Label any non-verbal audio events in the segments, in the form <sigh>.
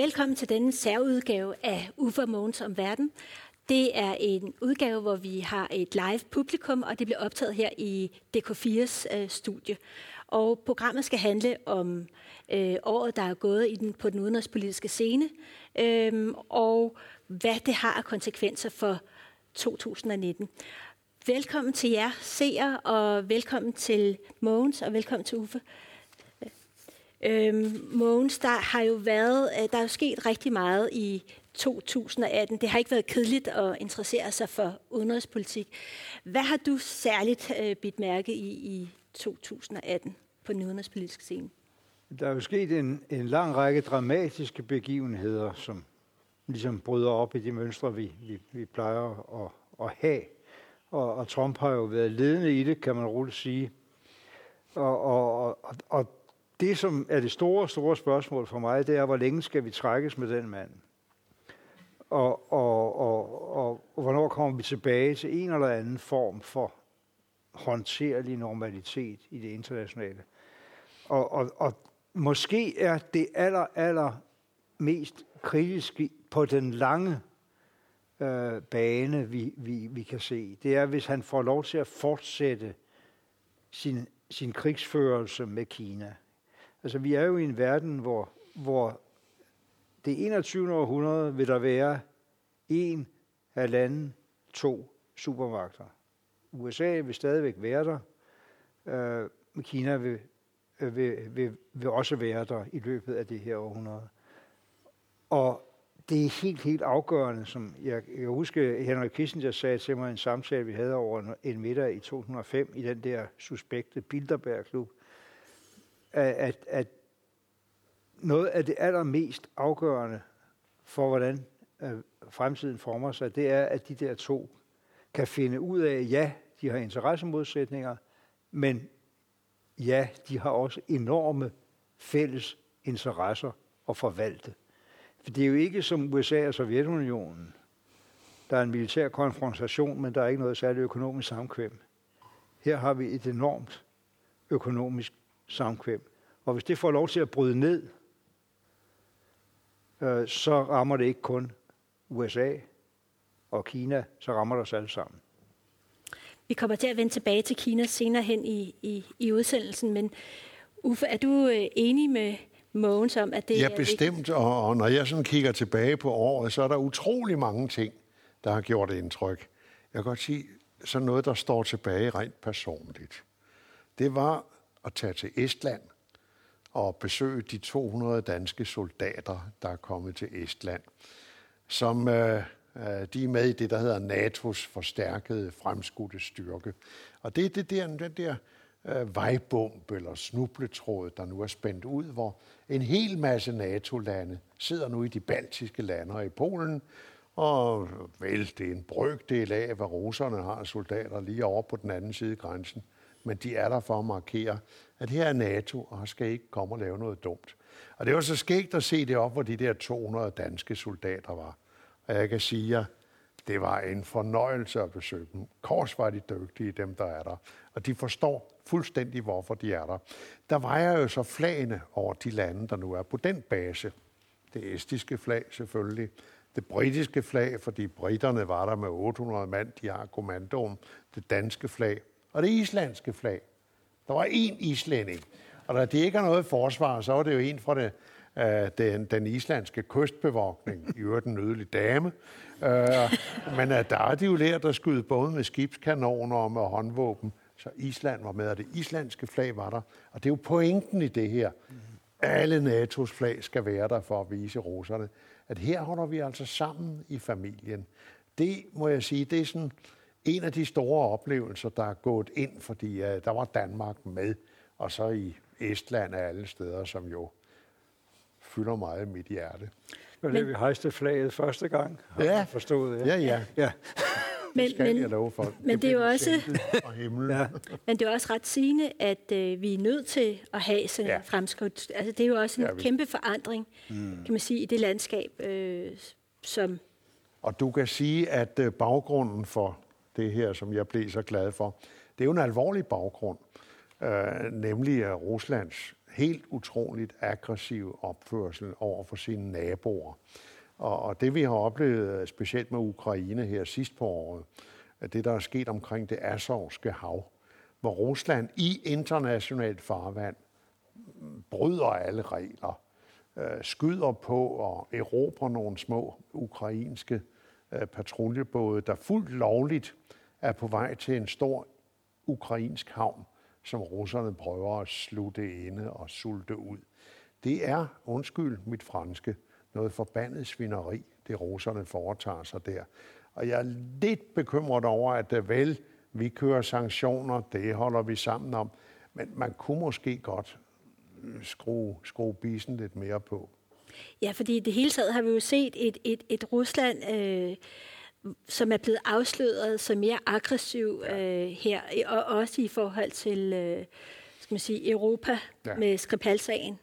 Velkommen til denne særudgave af Uffe Mogens om verden. Det er en udgave, hvor vi har et live publikum, og det bliver optaget her i DK4's øh, studie. Og programmet skal handle om øh, året, der er gået i den, på den udenrigspolitiske scene, øh, og hvad det har af konsekvenser for 2019. Velkommen til jer seere, og velkommen til Mogens, og velkommen til Uffe. Øhm, Mogens, der har jo været, øh, der er jo sket rigtig meget i 2018. Det har ikke været kedeligt at interessere sig for udenrigspolitik. Hvad har du særligt øh, bidt mærke i i 2018 på den udenrigspolitiske scene? Der er jo sket en, en lang række dramatiske begivenheder, som ligesom bryder op i de mønstre, vi, vi, vi plejer at, at have. Og, og Trump har jo været ledende i det, kan man roligt sige. Og, og, og, og det, som er det store, store spørgsmål for mig, det er, hvor længe skal vi trækkes med den mand? Og, og, og, og, og hvornår kommer vi tilbage til en eller anden form for håndterlig normalitet i det internationale? Og, og, og måske er det aller, aller mest kritiske på den lange øh, bane, vi, vi, vi kan se, det er, hvis han får lov til at fortsætte sin, sin krigsførelse med Kina. Altså, vi er jo i en verden, hvor, hvor det 21. århundrede vil der være en, halvanden, to supermagter. USA vil stadigvæk være der, øh, Kina vil, øh, vil, vil, vil også være der i løbet af det her århundrede. Og det er helt, helt afgørende, som jeg, jeg husker, Henrik Kissinger sagde til mig en samtale, vi havde over en, en middag i 2005 i den der suspekte Bilderberg-klub, at, at noget af det allermest afgørende for, hvordan øh, fremtiden former sig, det er, at de der to kan finde ud af, ja, de har interessemodsætninger, men ja, de har også enorme fælles interesser at forvalte. For det er jo ikke som USA og Sovjetunionen. Der er en militær konfrontation, men der er ikke noget særligt økonomisk samkvem. Her har vi et enormt økonomisk samkvem. Og hvis det får lov til at bryde ned, øh, så rammer det ikke kun USA og Kina, så rammer det os alle sammen. Vi kommer til at vende tilbage til Kina senere hen i, i, i udsendelsen, men Uffe, er du øh, enig med Mogens om, at det ja, er bestemt, og, og når jeg sådan kigger tilbage på året, så er der utrolig mange ting, der har gjort indtryk. Jeg kan godt sige, sådan noget, der står tilbage rent personligt. Det var at tage til Estland og besøge de 200 danske soldater, der er kommet til Estland, som øh, øh de er med i det, der hedder NATO's forstærkede fremskudte styrke. Og det er det der, den der øh, vejbomb eller snubletråd, der nu er spændt ud, hvor en hel masse NATO-lande sidder nu i de baltiske lande og i Polen, og vel, det er en brøkdel af, hvad russerne har soldater lige over på den anden side af grænsen. Men de er der for at markere, at her er NATO, og skal ikke komme og lave noget dumt. Og det var så skægt at se det op, hvor de der 200 danske soldater var. Og jeg kan sige jer, det var en fornøjelse at besøge dem. Kors var de dygtige, dem der er der. Og de forstår fuldstændig, hvorfor de er der. Der vejer jo så flagene over de lande, der nu er på den base. Det estiske flag selvfølgelig. Det britiske flag, fordi britterne var der med 800 mand, de har kommandoen. Det danske flag. Og det islandske flag. Der var én islænding. Og da det ikke er noget forsvar, så var det jo en fra det, øh, den, den islandske kystbevogtning, i øvrigt en nydelig dame. Øh, men uh, der er de jo lært at skyde både med skibskanoner og med håndvåben. Så Island var med, og det islandske flag var der. Og det er jo pointen i det her. Alle NATO's flag skal være der for at vise russerne, at her holder vi altså sammen i familien. Det må jeg sige, det er sådan en af de store oplevelser, der er gået ind, fordi uh, der var Danmark med, og så i Estland af alle steder, som jo fylder meget i mit hjerte. Men det vi hejste flaget første gang, har Ja. jeg forstået. Ja, ja. ja. Men, jeg men, love for. men det er jo også, <laughs> Og himlen. ja. men det er også ret sigende, at øh, vi er nødt til at have sådan en Ja. ja. fremskridt. Altså, det er jo også en Det er vi. kæmpe forandring, mm. kan man sige, i det landskab, øh, som Og du kan sige, at øh, baggrunden for det her, som jeg blev så glad for, det er jo en alvorlig baggrund, øh, nemlig øh, Ruslands helt utroligt aggressiv opførsel over for sine naboer. Og, og det vi har oplevet, specielt med Ukraine her sidst på året, at det der er sket omkring det Azovske hav, hvor Rusland i internationalt farvand bryder alle regler, øh, skyder på og erobrer nogle små ukrainske øh, Øh, patruljebåde, der fuldt lovligt er på vej til en stor ukrainsk havn, som russerne prøver at slutte inde og sulte ud. Det er, undskyld mit franske, noget forbandet svineri, det russerne foretager sig der. Og jeg er lidt bekymret over, at det vel, vi kører sanktioner, det holder vi sammen om, men man kunne måske godt øh, skrue, skrue bisen lidt mere på. Ja, fordi i det hele taget har vi jo set et, et, et Rusland, øh, som er blevet afsløret som mere aggressiv øh, her, og også i forhold til øh, skal man sige, Europa ja. med Skripal-sagen.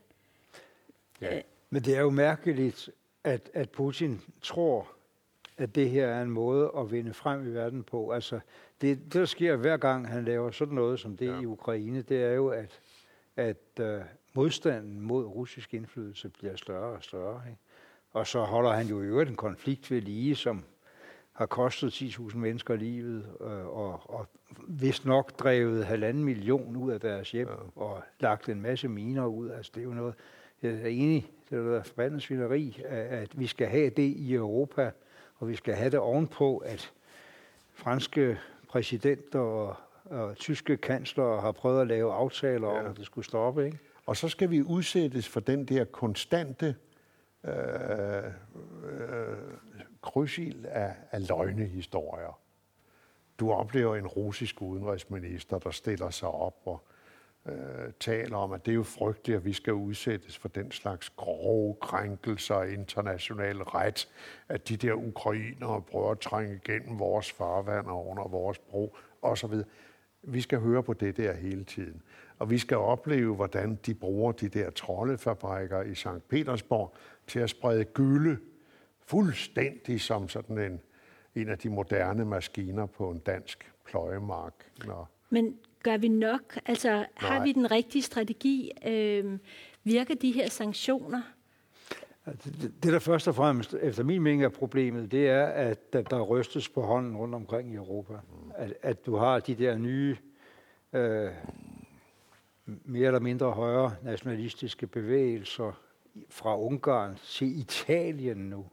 Ja. Men det er jo mærkeligt, at, at Putin tror, at det her er en måde at vinde frem i verden på. Altså, det, det der sker hver gang, han laver sådan noget som det ja. i Ukraine, det er jo, at, at uh, modstanden mod russisk indflydelse bliver større og større. Ikke? Og så holder han jo i øvrigt en konflikt ved lige, som har kostet 10.000 mennesker livet, øh, og, og vist nok drevet halvanden million ud af deres hjem, ja. og lagt en masse miner ud. Altså, det er jo noget, jeg er enig, det er noget forbandet svineri, at vi skal have det i Europa, og vi skal have det ovenpå, at franske præsidenter og, og tyske kansler har prøvet at lave aftaler ja. om, at det skulle stoppe. Ikke? Og så skal vi udsættes for den der konstante øh, øh, krydsild af, af løgnehistorier. Du oplever en russisk udenrigsminister, der stiller sig op og øh, taler om, at det er jo frygteligt, at vi skal udsættes for den slags grove krænkelser af international ret, at de der ukrainere prøver at trænge igennem vores farvand og under vores bro osv. Vi skal høre på det der hele tiden. Og vi skal opleve, hvordan de bruger de der troldefabrikker i St. Petersborg til at sprede gylde fuldstændig som sådan en, en af de moderne maskiner på en dansk pløjemark. Når Men gør vi nok? Altså, Nej. har vi den rigtige strategi? Øh, virker de her sanktioner? Altså, det, der først og fremmest, efter min mening, er problemet, det er, at der, der rystes på hånden rundt omkring i Europa. Mm. At, at du har de der nye, øh, mere eller mindre højre nationalistiske bevægelser fra Ungarn til Italien nu,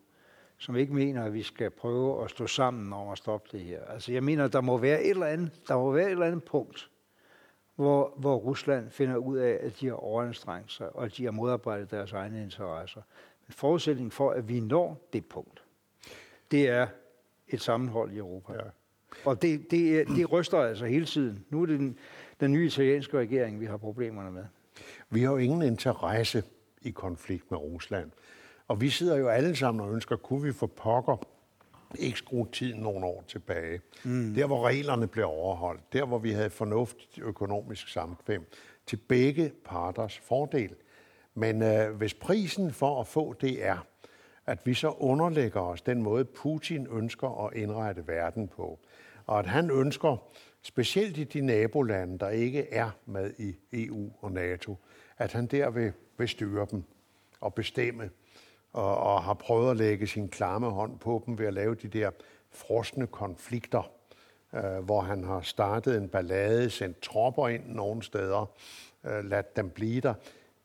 som ikke mener, at vi skal prøve at stå sammen om at stoppe det her. Altså jeg mener, der må være et eller andet, der må være et eller andet punkt, hvor, hvor Rusland finder ud af, at de har overanstrengt sig, og at de har modarbejdet deres egne interesser. Men forudsætningen for, at vi når det punkt, det er et sammenhold i Europa. Ja. Og det, det, det ryster altså hele tiden. Nu er det den, den nye italienske regering, vi har problemerne med. Vi har jo ingen interesse i konflikt med Rusland. Og vi sidder jo alle sammen og ønsker, kunne vi få pokker ikke skrue tiden nogle år tilbage. Mm. Der, hvor reglerne blev overholdt. Der, hvor vi havde fornuftigt økonomisk samkvem. Til begge parters fordel. Men øh, hvis prisen for at få det er, at vi så underlægger os den måde, Putin ønsker at indrette verden på, og at han ønsker, specielt i de nabolande, der ikke er med i EU og NATO, at han der vil, vil styre dem og bestemme, og, og har prøvet at lægge sin klamme hånd på dem ved at lave de der frosne konflikter, øh, hvor han har startet en ballade, sendt tropper ind nogle steder, øh, ladt dem blive der,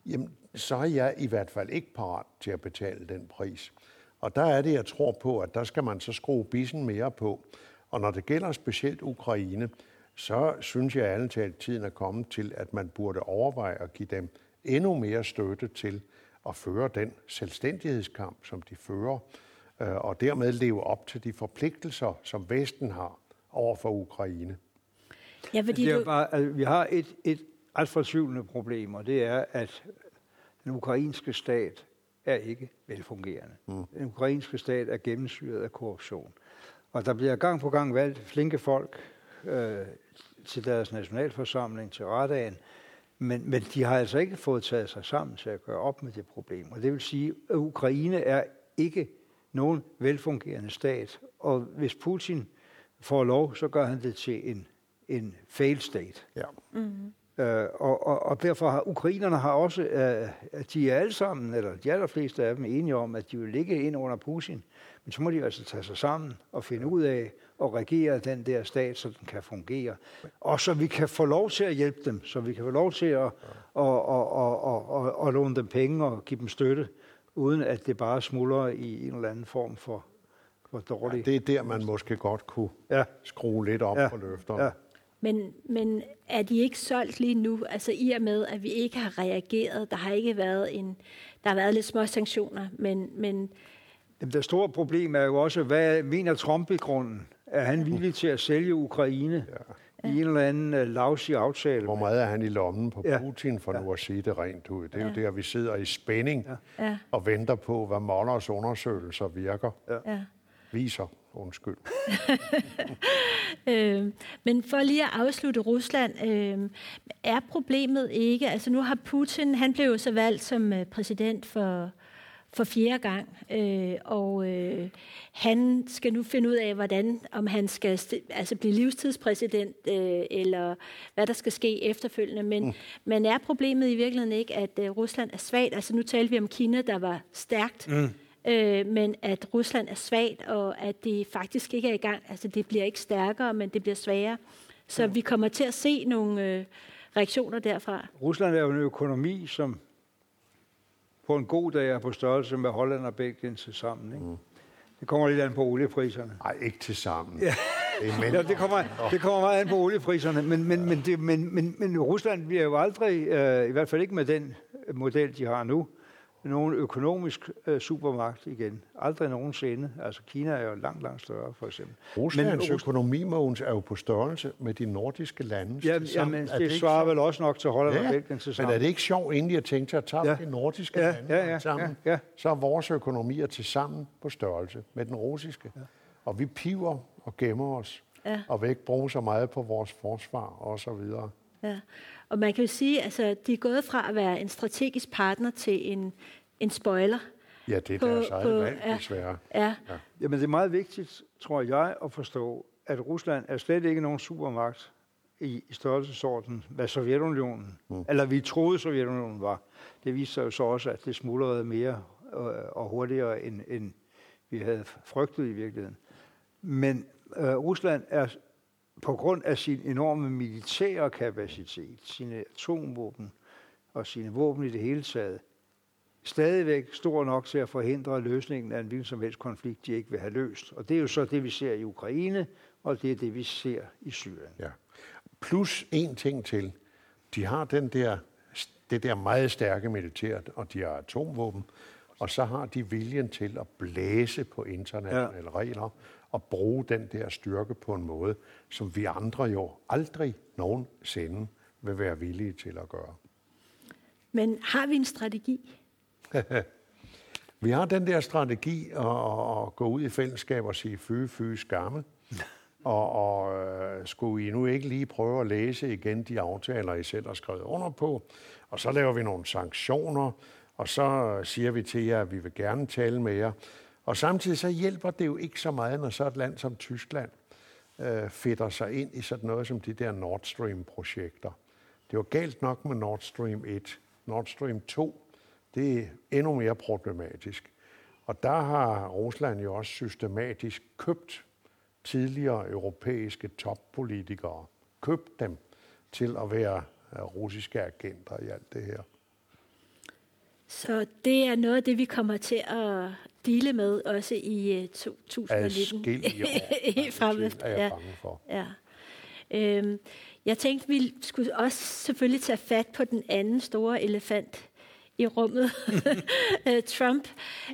jamen, så er jeg i hvert fald ikke parat til at betale den pris. Og der er det, jeg tror på, at der skal man så skrue bissen mere på. Og når det gælder specielt Ukraine, så synes jeg alle talt, tiden er kommet til, at man burde overveje at give dem endnu mere støtte til at føre den selvstændighedskamp, som de fører, øh, og dermed leve op til de forpligtelser, som Vesten har over for Ukraine. Ja, fordi det er du... bare, altså, vi har et, et alt for problem, og det er, at den ukrainske stat er ikke velfungerende. Mm. Den ukrainske stat er gennemsyret af korruption. Og der bliver gang på gang valgt flinke folk øh, til deres nationalforsamling, til radagen, men, men de har altså ikke fået taget sig sammen til at gøre op med det problem. Og det vil sige, at Ukraine er ikke nogen velfungerende stat. Og hvis Putin får lov, så gør han det til en, en failed state. Ja. Mm-hmm. Øh, og, og, og derfor har ukrainerne har også, øh, de er alle sammen, eller de allerfleste af dem, enige om, at de vil ligge ind under Putin. Men så må de altså tage sig sammen og finde ud af at regere den der stat, så den kan fungere. Og så vi kan få lov til at hjælpe dem, så vi kan få lov til at, at, at, at, at, at låne dem penge og give dem støtte, uden at det bare smuldrer i en eller anden form for, for dårlig. Ja, det er der, man måske godt kunne ja. skrue lidt op ja. på løfterne. Ja. Men, men er de ikke solgt lige nu? Altså i og med, at vi ikke har reageret, der har ikke været en, der har været lidt små sanktioner, men, men Jamen, det store problem er jo også, hvad mener Trump i grunden? Er han villig til at sælge Ukraine ja. i en eller anden uh, lavsig aftale? Hvor meget er han i lommen på Putin, for ja. nu at sige det rent ud? Det er ja. jo der, vi sidder i spænding ja. og venter på, hvad Mollers undersøgelser virker. Ja. Viser. Undskyld. <laughs> øh, men for lige at afslutte Rusland, øh, er problemet ikke, altså nu har Putin, han blev jo så valgt som øh, præsident for for fjerde gang, øh, og øh, han skal nu finde ud af, hvordan, om han skal altså blive livstidspræsident, øh, eller hvad der skal ske efterfølgende. Men, mm. men er problemet i virkeligheden ikke, at øh, Rusland er svagt? Altså nu talte vi om Kina, der var stærkt, mm. øh, men at Rusland er svagt, og at det faktisk ikke er i gang. Altså det bliver ikke stærkere, men det bliver sværere. Så mm. vi kommer til at se nogle øh, reaktioner derfra. Rusland er jo en økonomi, som på en god dag er på størrelse med Holland og Belgien til sammen. Ikke? Mm. Det kommer lidt an på oliepriserne. Nej, ikke til sammen. Ja. Det, ja, det, kommer, det kommer meget an på oliepriserne, men, men, men, det, men, men, men Rusland bliver jo aldrig, øh, i hvert fald ikke med den model, de har nu, nogen økonomisk øh, supermagt igen. Aldrig nogensinde. Altså Kina er jo langt, langt større, for eksempel. Ruslands men, økonomi, Mogens, er jo på størrelse med de nordiske lande. Ja, ja men det, det svarer vel også nok til Holland ja, og Belgien til sammen. Men er det ikke sjovt egentlig at tænke sig at tage ja. de nordiske ja, lande ja, ja, sammen? Ja, ja. Så er vores økonomier til sammen på størrelse med den russiske. Ja. Og vi piver og gemmer os. Ja. Og vil ikke bruge så meget på vores forsvar og så videre. Ja. Og man kan jo sige, at altså, de er gået fra at være en strategisk partner til en, en spoiler. Ja, det er på, deres eget valg, ja, desværre. Ja. ja. Jamen, det er meget vigtigt, tror jeg, at forstå, at Rusland er slet ikke nogen supermagt i, i størrelsesorden, hvad Sovjetunionen, mm. eller vi troede Sovjetunionen var. Det viste sig jo så også, at det smuldrede mere øh, og hurtigere, end, end vi havde frygtet i virkeligheden. Men øh, Rusland er på grund af sin enorme militære kapacitet, sine atomvåben og sine våben i det hele taget, stadigvæk stor nok til at forhindre løsningen af en hvilken som helst konflikt, de ikke vil have løst. Og det er jo så det, vi ser i Ukraine, og det er det, vi ser i Syrien. Ja. Plus en ting til. De har den der, det der meget stærke militær, og de har atomvåben, og så har de viljen til at blæse på internationale ja. regler og bruge den der styrke på en måde, som vi andre jo aldrig nogensinde vil være villige til at gøre. Men har vi en strategi? <laughs> vi har den der strategi at, at gå ud i fællesskab og sige fy, fy, skamme. <laughs> Og, og øh, skulle I nu ikke lige prøve at læse igen de aftaler, I selv har skrevet under på? Og så laver vi nogle sanktioner, og så siger vi til jer, at vi vil gerne tale med jer. Og samtidig så hjælper det jo ikke så meget, når så et land som Tyskland øh, fedter sig ind i sådan noget som de der Nord Stream-projekter. Det var galt nok med Nord Stream 1. Nord Stream 2, det er endnu mere problematisk. Og der har Rusland jo også systematisk købt tidligere europæiske toppolitikere, købt dem til at være øh, russiske agenter i alt det her. Så det er noget af det, vi kommer til at dele med også i 2019. Helt fremme. er jeg bange for. Ja. Øhm, jeg tænkte, vi skulle også selvfølgelig tage fat på den anden store elefant i rummet, <laughs> øh, Trump,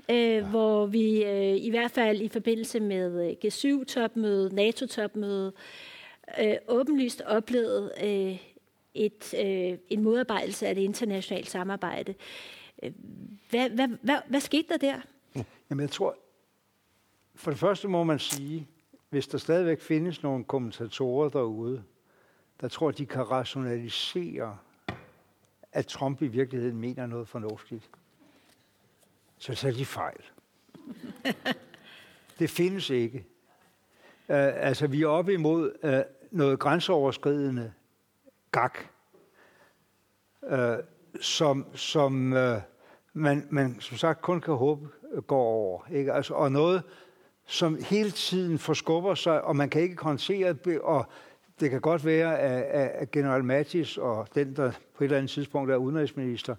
øh, ja. hvor vi øh, i hvert fald i forbindelse med øh, G7-topmødet, NATO-topmødet, øh, åbenlyst oplevede øh, et, øh, en modarbejdelse af det internationale samarbejde. Hvad, hvad, hvad, hvad skete der der? Jamen jeg tror, for det første må man sige, hvis der stadigvæk findes nogle kommentatorer derude, der tror, de kan rationalisere, at Trump i virkeligheden mener noget fornuftigt, så tager de fejl. <laughs> det findes ikke. Uh, altså, vi er oppe imod uh, noget grænseoverskridende gak. øh, som, som øh, man, man som sagt kun kan håbe øh, går over. Ikke? Altså, og noget, som hele tiden forskubber sig, og man kan ikke håndtere det, og det kan godt være, at, at general Mattis og den, der på et eller andet tidspunkt er udenrigsminister,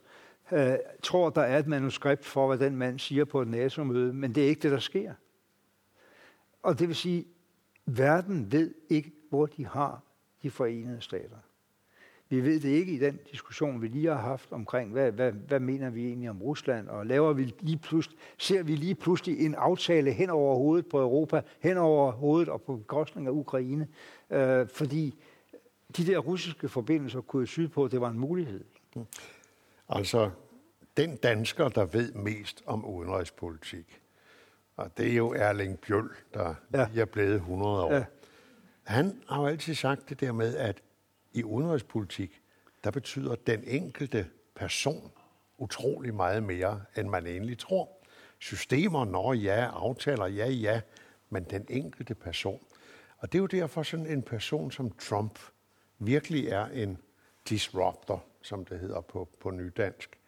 øh, tror, der er et manuskript for, hvad den mand siger på et NATO-møde, men det er ikke det, der sker. Og det vil sige, verden ved ikke, hvor de har de forenede stater. Vi ved det ikke i den diskussion, vi lige har haft omkring, hvad, hvad, hvad mener vi egentlig om Rusland, og laver vi lige pludselig, ser vi lige pludselig en aftale hen over hovedet på Europa, hen over hovedet og på bekostning af Ukraine, øh, fordi de der russiske forbindelser kunne syd på, det var en mulighed. Altså, den dansker, der ved mest om udenrigspolitik, og det er jo Erling Bjøl, der ja. er blevet 100 år. Ja. Han har jo altid sagt det der med, at i udenrigspolitik, der betyder den enkelte person utrolig meget mere, end man egentlig tror. Systemer, når ja, aftaler, ja, ja, men den enkelte person. Og det er jo derfor sådan en person som Trump virkelig er en disruptor, som det hedder på, på nydansk.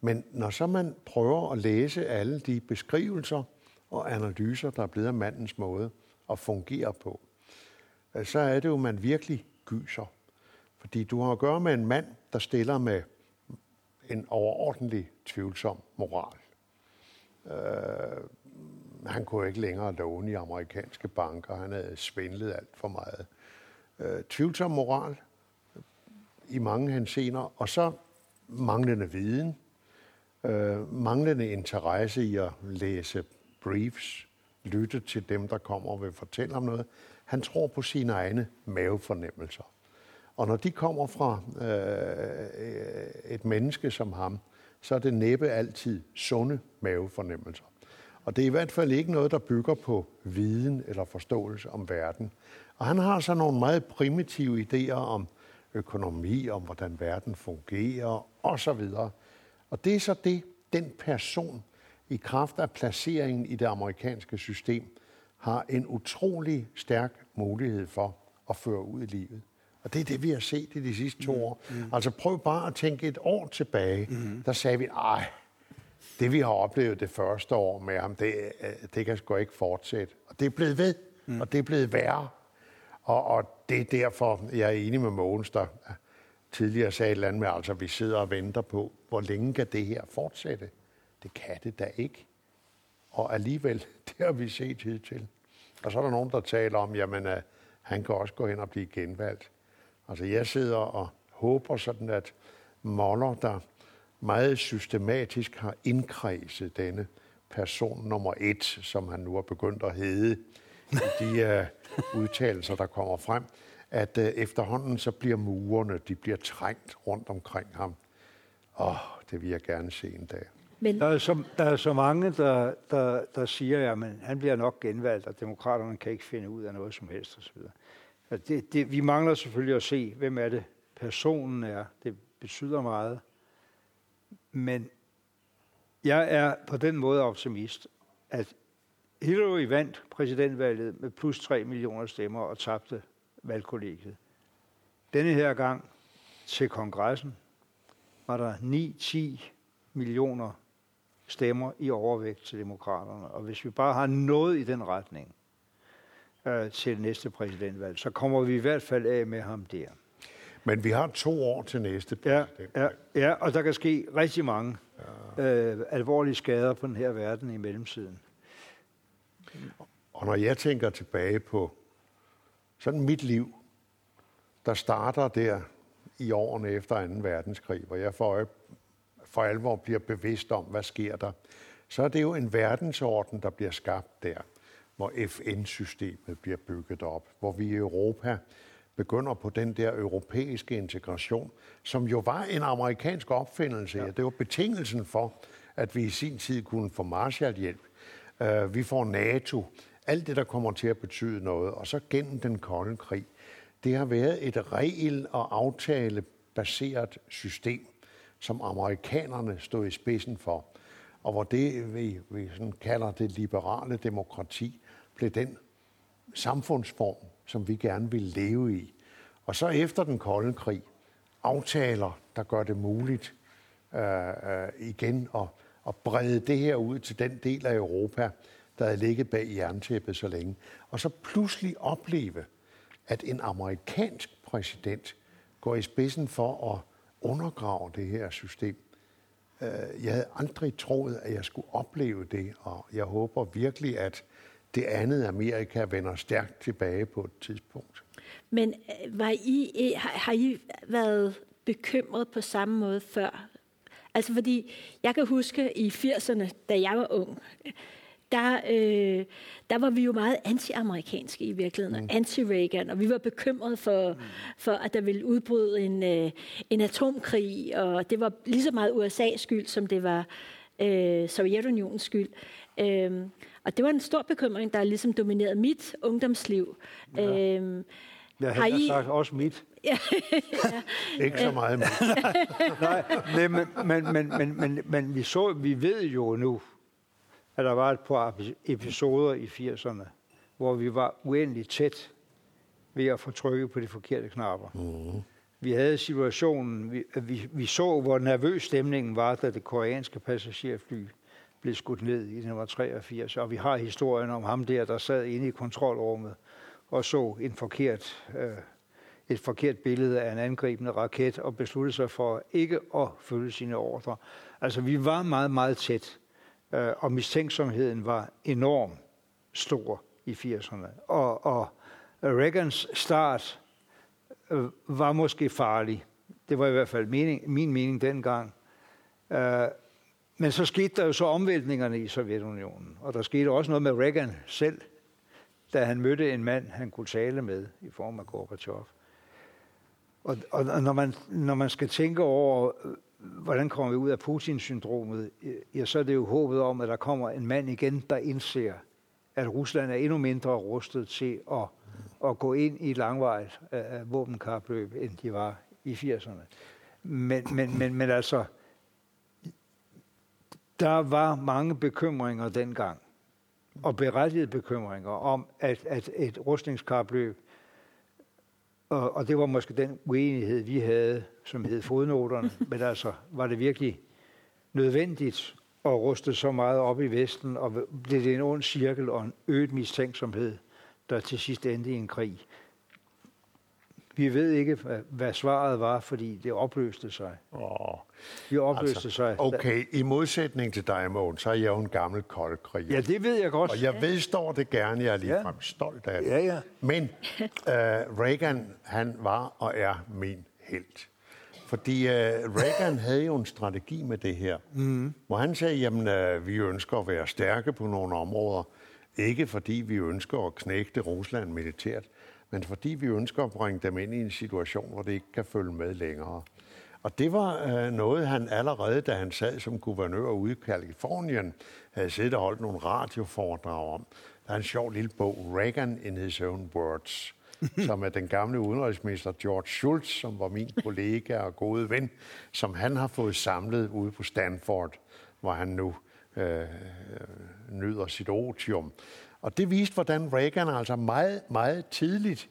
Men når så man prøver at læse alle de beskrivelser og analyser, der er blevet af mandens måde at fungere på, øh, så er det jo, man virkelig gyser. Fordi du har at gøre med en mand, der stiller med en overordentlig tvivlsom moral. Øh, han kunne ikke længere låne i amerikanske banker. Han havde svindlet alt for meget. Øh, tvivlsom moral i mange hensener, og så manglende viden, øh, manglende interesse i at læse briefs, lytte til dem, der kommer og vil fortælle om noget. Han tror på sine egne mavefornemmelser. Og når de kommer fra øh, et menneske som ham, så er det næppe altid sunde mavefornemmelser. Og det er i hvert fald ikke noget, der bygger på viden eller forståelse om verden. Og han har så nogle meget primitive idéer om økonomi, om hvordan verden fungerer osv. Og det er så det, den person i kraft af placeringen i det amerikanske system har en utrolig stærk mulighed for at føre ud i livet. Og det er det, vi har set i de sidste to mm. år. Mm. Altså prøv bare at tænke et år tilbage. Mm. Der sagde vi, ej, det vi har oplevet det første år med ham, det, øh, det kan sgu ikke fortsætte. Og det er blevet ved, mm. og det er blevet værre. Og, og det er derfor, jeg er enig med Mogens, der tidligere sagde et eller andet med, altså vi sidder og venter på, hvor længe kan det her fortsætte? Det kan det da ikke. Og alligevel, <laughs> det har vi set hidtil. Og så er der nogen, der taler om, jamen, uh, han kan også gå hen og blive genvalgt. Altså jeg sidder og håber sådan, at Moller, der meget systematisk har indkredset denne person nummer et, som han nu har begyndt at hedde, i de uh, <laughs> udtalelser, der kommer frem, at uh, efterhånden så bliver murerne, de bliver trængt rundt omkring ham. Åh, oh, det vil jeg gerne se en dag. Men... Der, er så, der er så mange, der, der, der siger, at han bliver nok genvalgt, og demokraterne kan ikke finde ud af noget som helst osv. Altså, det, det, vi mangler selvfølgelig at se, hvem er det personen er. Det betyder meget. Men jeg er på den måde optimist, at Hillary vandt præsidentvalget med plus 3 millioner stemmer og tabte valgkollegiet. Denne her gang til kongressen var der 9-10 millioner stemmer i overvægt til demokraterne. Og hvis vi bare har noget i den retning, øh, til næste præsidentvalg. Så kommer vi i hvert fald af med ham der. Men vi har to år til næste præsidentvalg. Ja, ja, ja og der kan ske rigtig mange ja. øh, alvorlige skader på den her verden i mellemtiden. Og når jeg tænker tilbage på sådan mit liv, der starter der i årene efter 2. verdenskrig, hvor jeg for, for alvor bliver bevidst om, hvad sker der, så er det jo en verdensorden, der bliver skabt der hvor FN-systemet bliver bygget op, hvor vi i Europa begynder på den der europæiske integration, som jo var en amerikansk opfindelse. Ja. Det var betingelsen for, at vi i sin tid kunne få Marshallhjælp. Uh, vi får NATO. Alt det, der kommer til at betyde noget. Og så gennem den kolde krig. Det har været et regel- og aftale-baseret system, som amerikanerne stod i spidsen for. Og hvor det, vi, vi sådan kalder det liberale demokrati, blev den samfundsform, som vi gerne vil leve i. Og så efter den kolde krig, aftaler, der gør det muligt øh, øh, igen at, at brede det her ud til den del af Europa, der havde ligget bag jerntæppet så længe. Og så pludselig opleve, at en amerikansk præsident går i spidsen for at undergrave det her system. Øh, jeg havde aldrig troet, at jeg skulle opleve det, og jeg håber virkelig, at det andet Amerika vender stærkt tilbage på et tidspunkt. Men øh, var I, har I været bekymret på samme måde før? Altså fordi, jeg kan huske i 80'erne, da jeg var ung, der, øh, der var vi jo meget anti-amerikanske i virkeligheden, mm. anti-Reagan, og vi var bekymrede for, mm. for, at der ville udbryde en, øh, en atomkrig, og det var lige så meget USA's skyld, som det var øh, Sovjetunionens skyld. Øh, og det var en stor bekymring, der ligesom dominerede mit ungdomsliv. Ja. Øh, jeg har I... sagt også mit. ja. <laughs> Ikke så meget. <laughs> Nej, men, men, men, men, men, men vi, så, vi ved jo nu, at der var et par episoder i 80'erne, hvor vi var uendelig tæt ved at få trykket på de forkerte knapper. Mm. Vi havde situationen, vi, vi, vi så, hvor nervøs stemningen var, da det koreanske passagerfly blev skudt ned i 1983, og vi har historien om ham der, der sad inde i kontrolrummet og så en forkert, øh, et forkert billede af en angribende raket og besluttede sig for ikke at følge sine ordre. Altså, vi var meget, meget tæt øh, og mistænksomheden var enorm stor i 80'erne. Og, og Reagans start øh, var måske farlig. Det var i hvert fald mening, min mening dengang. Øh, men så skete der jo så omvæltningerne i Sovjetunionen, og der skete også noget med Reagan selv, da han mødte en mand, han kunne tale med i form af Gorbachev. Og, og, og når, man, når man skal tænke over, hvordan kommer vi ud af Putin-syndromet, ja, så er det jo håbet om, at der kommer en mand igen, der indser, at Rusland er endnu mindre rustet til at, at gå ind i et langvejt uh, øh, øh, våbenkapløb, end de var i 80'erne. Men, men, men, men altså, der var mange bekymringer dengang, og berettigede bekymringer om, at, at et rustningskapløb og, og det var måske den uenighed, vi havde, som hed fodnoterne. <laughs> Men altså, var det virkelig nødvendigt at ruste så meget op i Vesten, og blev det en ond cirkel og en øget mistænksomhed, der til sidst endte i en krig? Vi ved ikke, hvad, svaret var, fordi det opløste sig. Oh. Det opløste altså, sig. Okay, i modsætning til dig, Mogens, så er jeg jo en gammel koldkrig. Ja, det ved jeg godt. Og jeg vedstår det gerne, jeg er ligefrem ja. stolt af det. Ja, ja. Men uh, Reagan, han var og er min held. Fordi uh, Reagan <laughs> havde jo en strategi med det her, mm. hvor han sagde, jamen, uh, vi ønsker at være stærke på nogle områder, ikke fordi vi ønsker at knægte Rusland militært, men fordi vi ønsker at bringe dem ind i en situation, hvor det ikke kan følge med længere. Og det var øh, noget, han allerede, da han sad som guvernør ude i Kalifornien, havde siddet og holdt nogle radioforedrag om. Der er en sjov lille bog, Reagan in his own words, <laughs> som er den gamle udenrigsminister George Shultz, som var min kollega og gode ven, som han har fået samlet ude på Stanford, hvor han nu øh, nyder sit otium. Og det viste, hvordan Reagan altså meget, meget tidligt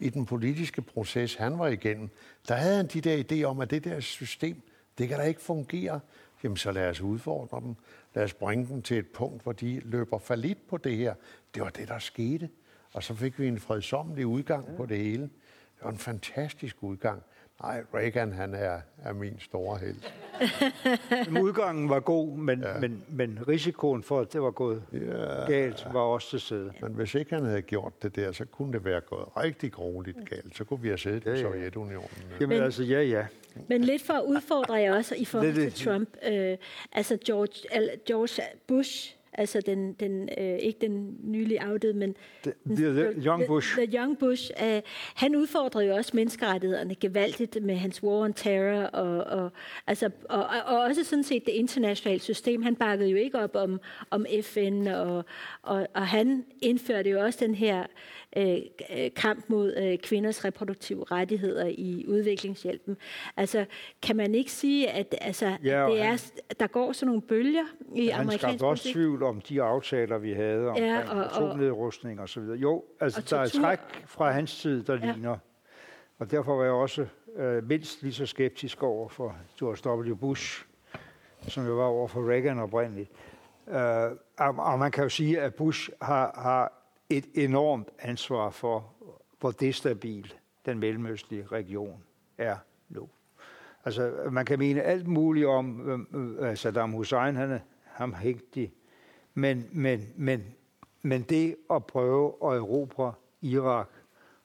i den politiske proces, han var igennem, der havde han de der idéer om, at det der system, det kan da ikke fungere. Jamen, så lad os udfordre dem. Lad os bringe dem til et punkt, hvor de løber falit på det her. Det var det, der skete. Og så fik vi en fredsommelig udgang ja. på det hele. Det var en fantastisk udgang. Nej, Reagan, han er, er min store held. <laughs> Udgangen var god, men, ja. men, men risikoen for, at det var gået ja. galt, var også til stede. Men hvis ikke han havde gjort det der, så kunne det være gået rigtig grueligt galt. Så kunne vi have siddet ja, ja. i Sovjetunionen. Jamen men, altså, ja, ja. Men lidt for at udfordre jer også i forhold til Trump. Øh, altså George, George Bush altså den, den øh, ikke den nylig afdøde, men the, the, the Young Bush. The, the Young Bush. Øh, han udfordrede jo også menneskerettighederne gevaldigt med hans war on terror, og, og, altså, og, og også sådan set det internationale system. Han bakkede jo ikke op om, om FN, og, og, og han indførte jo også den her øh, kamp mod øh, kvinders reproduktive rettigheder i udviklingshjælpen. Altså, kan man ikke sige, at altså, ja, det er, der går sådan nogle bølger i han amerikansk politik? Han også tvivl om de aftaler, vi havde om ja, og, atomnedrustning og så videre. Jo, altså, der er træk fra hans tid, der ja. ligner. Og derfor var jeg også øh, mindst lige så skeptisk over for George W. Bush, som jo var over for Reagan oprindeligt. Øh, og, og man kan jo sige, at Bush har, har et enormt ansvar for, hvor destabil den mellemøstlige region er nu. Altså, man kan mene alt muligt om øh, altså, Saddam Hussein, han er ham hægtig, men, men, men, men det at prøve at erobre Irak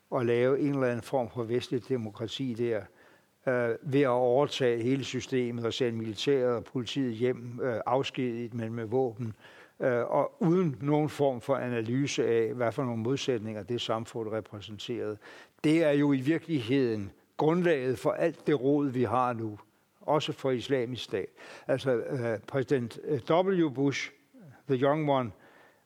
og lave en eller anden form for vestlig demokrati der, øh, ved at overtage hele systemet og sende militæret og politiet hjem øh, afskediget, men med våben, øh, øh, og uden nogen form for analyse af, hvad for nogle modsætninger det samfund repræsenterede. Det er jo i virkeligheden grundlaget for alt det råd, vi har nu, også for islamisk stat. Altså øh, præsident øh, W. Bush, the young one,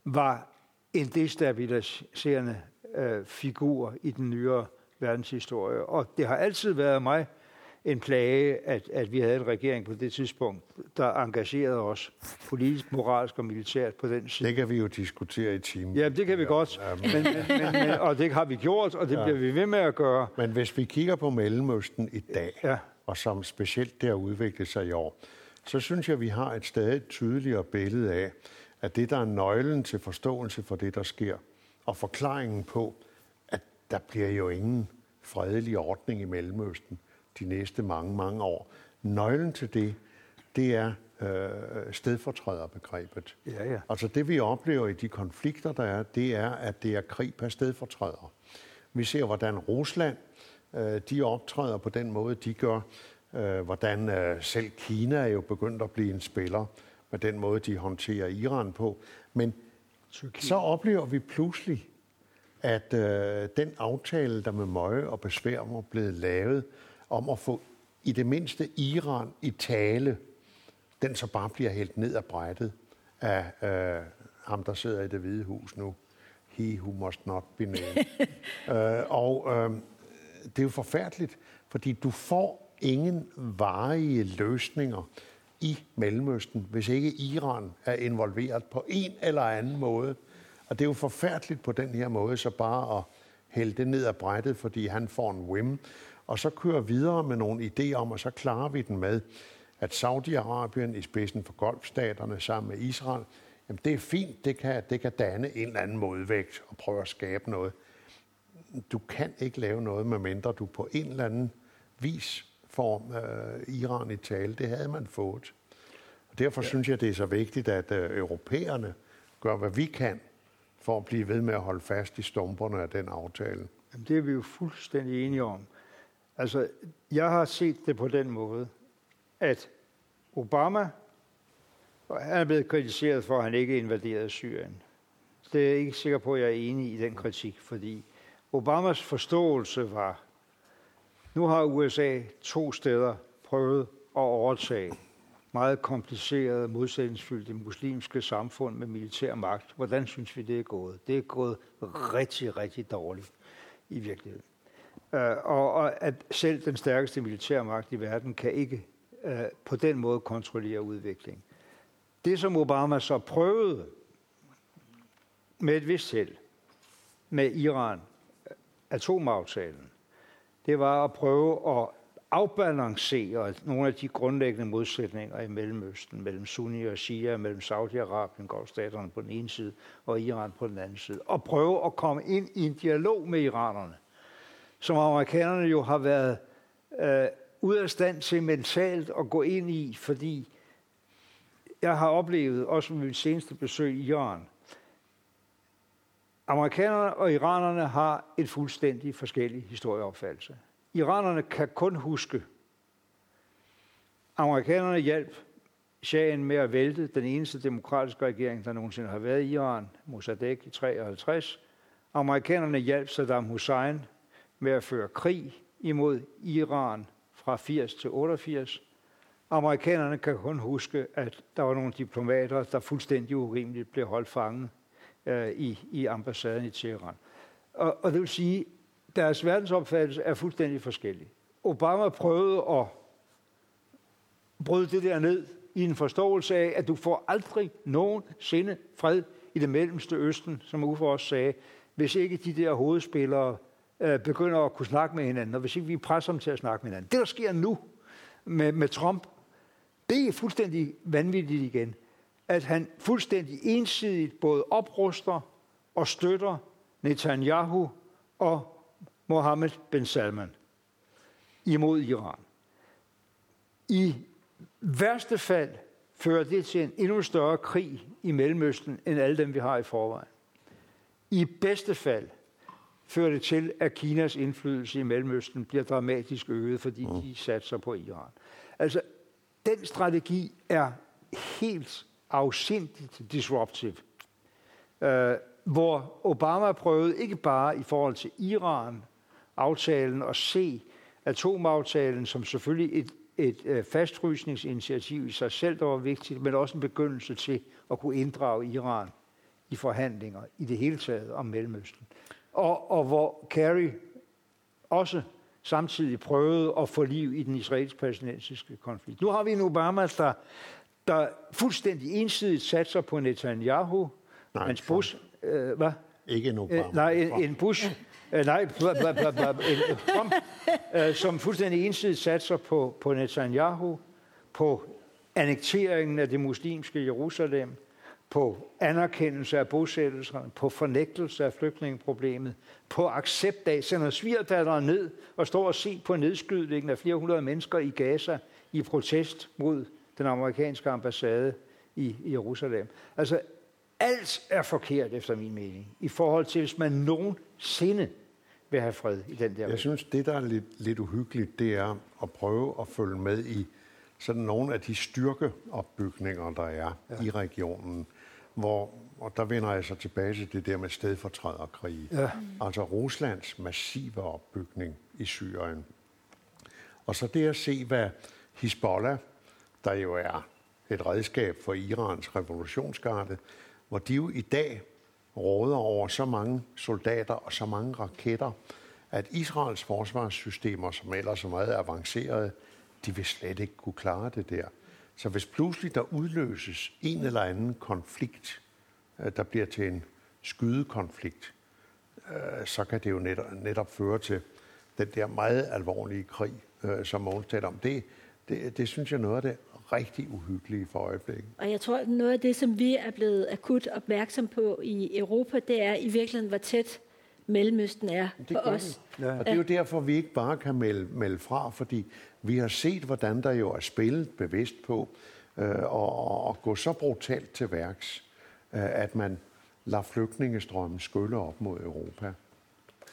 var en destabiliserende øh, figur i den nyere verdenshistorie. Og det har altid været mig en plage, at, at vi havde en regering på det tidspunkt, der engagerede os politisk, moralsk og militært på den side. Det kan vi jo diskutere i timen. Ja, det kan vi ja, godt, ja, men, men, men, men, og det har vi gjort, og det ja. bliver vi ved med at gøre. Men hvis vi kigger på Mellemøsten i dag, ja. og som specielt der udviklet sig i år, så synes jeg, at vi har et stadig tydeligere billede af, at det, der er nøglen til forståelse for det, der sker, og forklaringen på, at der bliver jo ingen fredelig ordning i Mellemøsten, de næste mange, mange år. Nøglen til det, det er øh, stedfortræderbegrebet. Ja, ja. Altså det, vi oplever i de konflikter, der er, det er, at det er krig per stedfortræder. Vi ser, hvordan Rusland, øh, de optræder på den måde, de gør. Øh, hvordan øh, selv Kina er jo begyndt at blive en spiller med den måde, de håndterer Iran på. Men Tyrkiet. så oplever vi pludselig, at øh, den aftale, der med møje og besvær var blevet lavet, om at få i det mindste Iran i tale, den så bare bliver helt ned ad brættet af øh, ham, der sidder i det hvide hus nu. He who must not be named. <laughs> øh, og øh, det er jo forfærdeligt, fordi du får ingen varige løsninger i Mellemøsten, hvis ikke Iran er involveret på en eller anden måde. Og det er jo forfærdeligt på den her måde, så bare at hælde det ned ad brættet, fordi han får en whim, og så køre videre med nogle idéer om, og så klarer vi den med, at Saudi-Arabien i spidsen for golfstaterne sammen med Israel, jamen det er fint, det kan, det kan danne en eller anden modvægt og prøve at skabe noget. Du kan ikke lave noget, medmindre du på en eller anden vis får øh, Iran i tale. Det havde man fået. Og derfor ja. synes jeg, det er så vigtigt, at øh, europæerne gør, hvad vi kan for at blive ved med at holde fast i stumperne af den aftale. Jamen, det er vi jo fuldstændig enige om. Altså, jeg har set det på den måde, at Obama, han er blevet kritiseret for, at han ikke invaderede Syrien. Det er jeg ikke sikker på, at jeg er enig i den kritik, fordi Obamas forståelse var, nu har USA to steder prøvet at overtage meget komplicerede, modsætningsfyldte muslimske samfund med militær magt. Hvordan synes vi, det er gået? Det er gået rigtig, rigtig dårligt i virkeligheden. Øh, og, og at selv den stærkeste militærmagt i verden kan ikke øh, på den måde kontrollere udviklingen. Det, som Obama så prøvede med et vist held med Iran, øh, atomaftalen, det var at prøve at afbalancere nogle af de grundlæggende modsætninger i Mellemøsten, mellem Sunni og Shia, mellem Saudi-Arabien, golfstaterne på den ene side, og Iran på den anden side, og prøve at komme ind i en dialog med iranerne som amerikanerne jo har været øh, ude af stand til mentalt at gå ind i, fordi jeg har oplevet, også med mit seneste besøg i Iran, amerikanerne og iranerne har en fuldstændig forskellig historieopfattelse. Iranerne kan kun huske, amerikanerne hjalp Shahen med at vælte den eneste demokratiske regering, der nogensinde har været i Iran, Mossadegh i 53. Amerikanerne hjalp Saddam Hussein med at føre krig imod Iran fra 80 til 88. Amerikanerne kan kun huske, at der var nogle diplomater, der fuldstændig urimeligt blev holdt fanget øh, i, i ambassaden i Teheran. Og, og det vil sige, at deres verdensopfattelse er fuldstændig forskellig. Obama prøvede at bryde det der ned i en forståelse af, at du får aldrig nogensinde fred i det mellemste østen, som Uffe også sagde, hvis ikke de der hovedspillere øh, begynder at kunne snakke med hinanden, og hvis ikke vi presser dem til at snakke med hinanden. Det, der sker nu med, med Trump, det er fuldstændig vanvittigt igen, at han fuldstændig ensidigt både opruster og støtter Netanyahu og Mohammed bin Salman imod Iran. I værste fald fører det til en endnu større krig i Mellemøsten, end alle dem, vi har i forvejen. I bedste fald fører det til, at Kinas indflydelse i Mellemøsten bliver dramatisk øget, fordi mm. de satser på Iran. Altså, den strategi er helt afsindigt disruptive. Uh, hvor Obama prøvede ikke bare i forhold til Iran, aftalen at se atomaftalen som selvfølgelig et, et uh, fastfrysningsinitiativ i sig selv, der var vigtigt, men også en begyndelse til at kunne inddrage Iran i forhandlinger i det hele taget om Mellemøsten. Og, og hvor Kerry også samtidig prøvede at få liv i den israelsk-palæstinensiske konflikt. Nu har vi en Obama, der, der fuldstændig ensidigt satser på Netanyahu, Nej, Hans Bush, øh, hvad? Ikke en Obama. Øh, nej, en, en Bush, øh, nej, bla, bla, bla, bla, en, Trump, <laughs> øh, som fuldstændig ensidigt satser på, på Netanyahu, på annekteringen af det muslimske Jerusalem, på anerkendelse af bosættelserne, på fornægtelse af flygtningeproblemet, på accept af, sender svigerdatteren ned og står og ser på nedskydningen af flere hundrede mennesker i Gaza i protest mod den amerikanske ambassade i, Jerusalem. Altså, alt er forkert efter min mening, i forhold til, hvis man nogensinde vil have fred i den der Jeg synes, det, der er lidt, lidt uhyggeligt, det er at prøve at følge med i sådan nogle af de styrkeopbygninger, der er ja. i regionen, hvor, og der vender jeg så tilbage til det der med stedfortræderkrig. Ja. Altså Ruslands massive opbygning i Syrien. Og så det at se, hvad Hezbollah, der jo er et redskab for Irans revolutionsgarde, hvor de jo i dag råder over så mange soldater og så mange raketter, at Israels forsvarssystemer, som ellers er meget avancerede, de vil slet ikke kunne klare det der. Så hvis pludselig der udløses en eller anden konflikt, øh, der bliver til en skydekonflikt, øh, så kan det jo netop, netop føre til den der meget alvorlige krig, øh, som Mogens taler om. Det, det, det synes jeg er noget af det rigtig uhyggelige for øjeblikket. Og jeg tror, at noget af det, som vi er blevet akut opmærksom på i Europa, det er i virkeligheden, hvor tæt Mellemøsten er for os. Ja. Og det er jo derfor, vi ikke bare kan melde, melde fra, fordi vi har set, hvordan der jo er spillet bevidst på øh, og, og gå så brutalt til værks, øh, at man lader flygtningestrømmen skylle op mod Europa.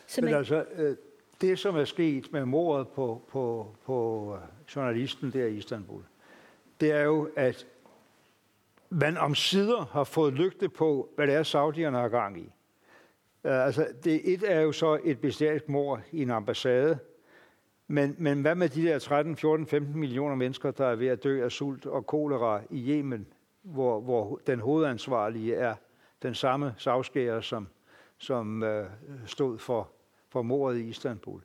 Så Men altså, øh, det som er sket med mordet på, på, på journalisten der i Istanbul, det er jo, at man om sider har fået lygte på, hvad det er, saudierne har gang i. Uh, altså, det et er jo så et bestialsk mor i en ambassade, men, men hvad med de der 13, 14, 15 millioner mennesker, der er ved at dø af sult og kolera i Yemen, hvor, hvor den hovedansvarlige er den samme savskærer, som, som øh, stod for, for mordet i Istanbul?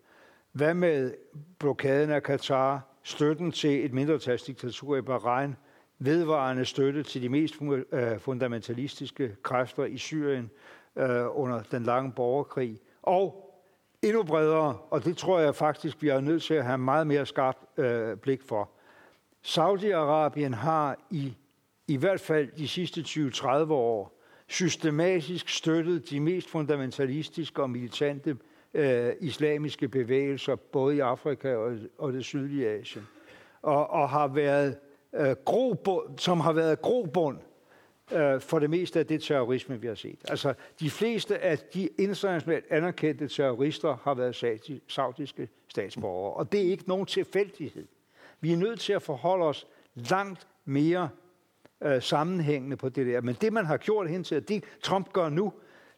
Hvad med blokaden af Katar, støtten til et mindretalsdiktatur i Bahrain, vedvarende støtte til de mest øh, fundamentalistiske kræfter i Syrien øh, under den lange borgerkrig, og endnu bredere, og det tror jeg faktisk, vi er nødt til at have meget mere skarpt øh, blik for. Saudi-Arabien har i, i hvert fald de sidste 20-30 år systematisk støttet de mest fundamentalistiske og militante øh, islamiske bevægelser, både i Afrika og, og det sydlige Asien, og, og har været øh, grobund, som har været grobund øh, for det meste af det terrorisme, vi har set. Altså, de fleste af de internationalt anerkendte terrorister har været saudiske statsborgere, og det er ikke nogen tilfældighed. Vi er nødt til at forholde os langt mere øh, sammenhængende på det der. Men det, man har gjort hen til, det Trump gør nu,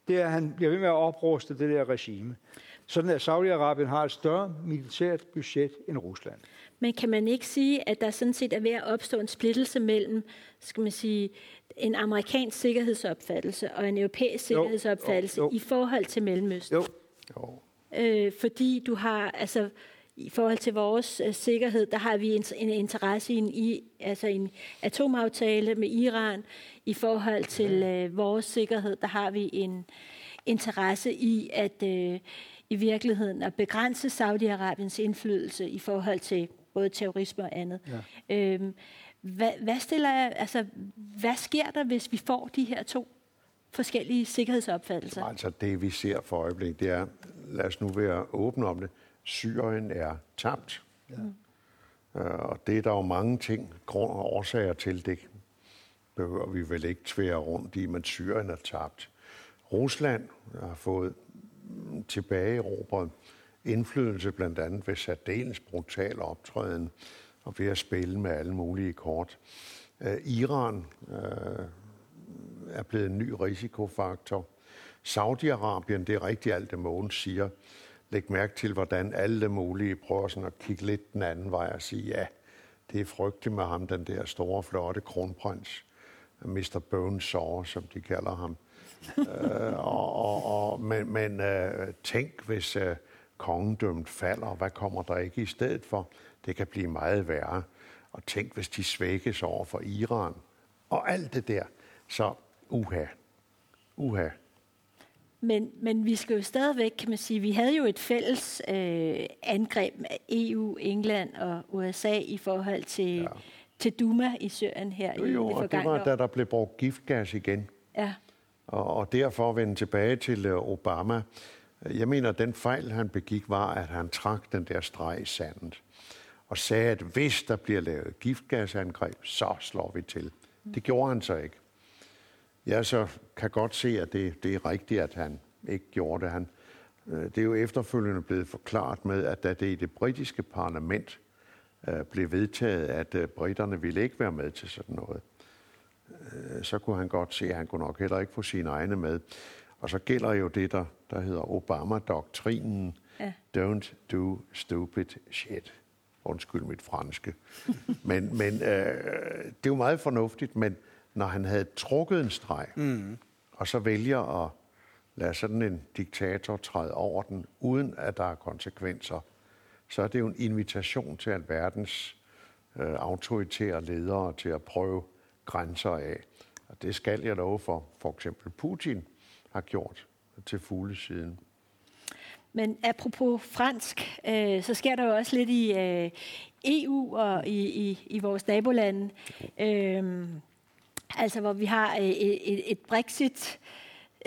det er, at han bliver ved med at opruste det der regime. Sådan at Saudi-Arabien har et større militært budget end Rusland. Men kan man ikke sige, at der sådan set er ved at opstå en splittelse mellem, skal man sige, en amerikansk sikkerhedsopfattelse og en europæisk sikkerhedsopfattelse jo, jo, jo. i forhold til Mellemøsten? Jo. jo. Øh, fordi du har, altså, i forhold til vores uh, sikkerhed, der har vi en, en interesse i en, i, altså en atomaftale med Iran. I forhold til uh, vores sikkerhed, der har vi en interesse i, at uh, i virkeligheden at begrænse Saudi-Arabiens indflydelse i forhold til både terrorisme og andet. Ja. Øhm, hvad, hvad, stiller, altså, hvad sker der, hvis vi får de her to forskellige sikkerhedsopfattelser? Altså det, vi ser for øjeblikket, det er, lad os nu være åbne om det, Syrien er tabt. Ja. Uh, og det er der jo mange ting, grund og årsager til. Det behøver vi vel ikke tvære rundt i, men Syrien er tabt. Rusland har fået tilbageerobret indflydelse blandt andet ved særdeles brutal optræden og ved at spille med alle mulige kort. Øh, Iran øh, er blevet en ny risikofaktor. Saudi-Arabien, det er rigtigt alt det, Mogens siger. Læg mærke til, hvordan alle mulige prøver sådan at kigge lidt den anden vej og sige, ja, det er frygteligt med ham, den der store, flotte kronprins. Mr. Bonesaw, som de kalder ham uh, og, og, og, men men uh, tænk, hvis uh, kongedømmet falder, hvad kommer der ikke i stedet for? Det kan blive meget værre. Og tænk, hvis de svækkes over for Iran. Og alt det der. Så uha. Uha. Men, men vi skal jo stadigvæk, kan man sige, vi havde jo et fælles øh, angreb af EU, England og USA i forhold til, ja. til Duma i Syrien her jo, jo, i det og det var, da der blev brugt giftgas igen. Ja. Og, og derfor vende tilbage til øh, Obama. Jeg mener, at den fejl, han begik, var, at han trak den der streg i sandet og sagde, at hvis der bliver lavet giftgasangreb, så slår vi til. Det gjorde han så ikke. Jeg så kan godt se, at det, det er rigtigt, at han ikke gjorde det. Han, øh, det er jo efterfølgende blevet forklaret med, at da det i det britiske parlament øh, blev vedtaget, at øh, britterne ville ikke være med til sådan noget, så kunne han godt se, at han kunne nok heller ikke få sine egne med. Og så gælder jo det, der, der hedder Obama-doktrinen. Ja. Don't do stupid shit. Undskyld mit franske. <laughs> men men øh, det er jo meget fornuftigt, men når han havde trukket en streg, mm. og så vælger at lade sådan en diktator træde over den, uden at der er konsekvenser, så er det jo en invitation til alverdens øh, autoritære ledere til at prøve grænser af. Og det skal jeg love for, for eksempel Putin har gjort til fulde siden. Men apropos fransk, øh, så sker der jo også lidt i øh, EU og i, i, i vores nabolande. Øh, altså hvor vi har øh, et, et Brexit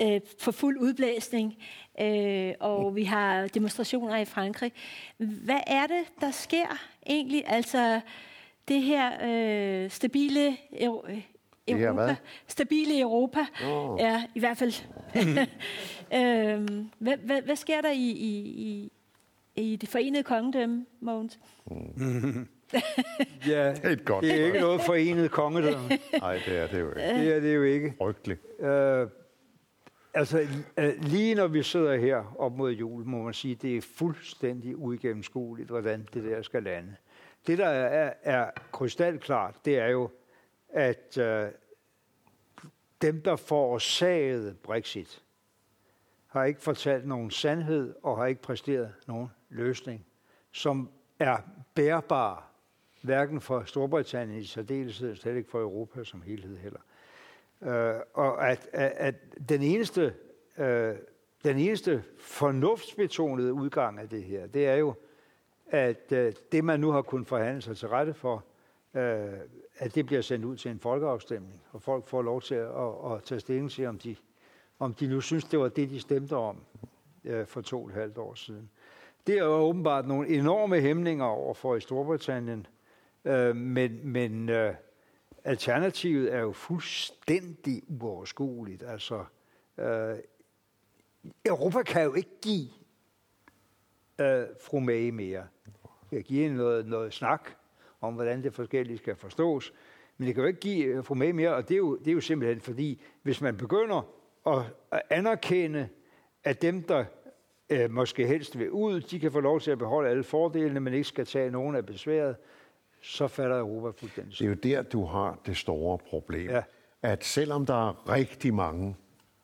øh, for fuld udblæsning, øh, og vi har demonstrationer i Frankrig. Hvad er det, der sker egentlig? Altså det her øh, stabile Europa, det stabile Europa, oh. ja, i hvert fald. <laughs> øhm, hvad, hvad, hvad sker der i, i, i, i det forenede kongedømme, Mogens? Mm. <laughs> ja, <laughs> det er, et godt det er ikke noget forenet kongedømme. Nej, det er det jo ikke. Det er det jo ikke. Frygteligt. Uh, altså, uh, lige når vi sidder her op mod jul, må man sige, det er fuldstændig uigennemskueligt, hvordan det der skal lande. Det, der er, er krystalklart, det er jo, at øh, dem, der forårsagede Brexit, har ikke fortalt nogen sandhed og har ikke præsteret nogen løsning, som er bærbar hverken for Storbritannien i særdeleshed, slet ikke for Europa som helhed heller. Øh, og at, at, at den eneste øh, den eneste fornuftsbetonede udgang af det her, det er jo, at øh, det man nu har kunnet forhandle sig til rette for, uh, at det bliver sendt ud til en folkeafstemning, og folk får lov til at, at, at tage stilling til, om de, om de nu synes, det var det, de stemte om øh, for to og et halvt år siden. Det er jo åbenbart nogle enorme hæmninger over for i Storbritannien, Øh, men men øh, alternativet er jo fuldstændig uoverskueligt. Altså, øh, Europa kan jo ikke give øh, fru May mere. Det kan give noget, noget snak om, hvordan det forskellige skal forstås. Men det kan jo ikke give øh, fru May mere, og det er, jo, det er jo simpelthen fordi, hvis man begynder at, at anerkende, at dem, der øh, måske helst vil ud, de kan få lov til at beholde alle fordelene, men ikke skal tage nogen af besværet, så falder Europa fuldstændig. Det er jo der, du har det store problem. Ja. At selvom der er rigtig mange,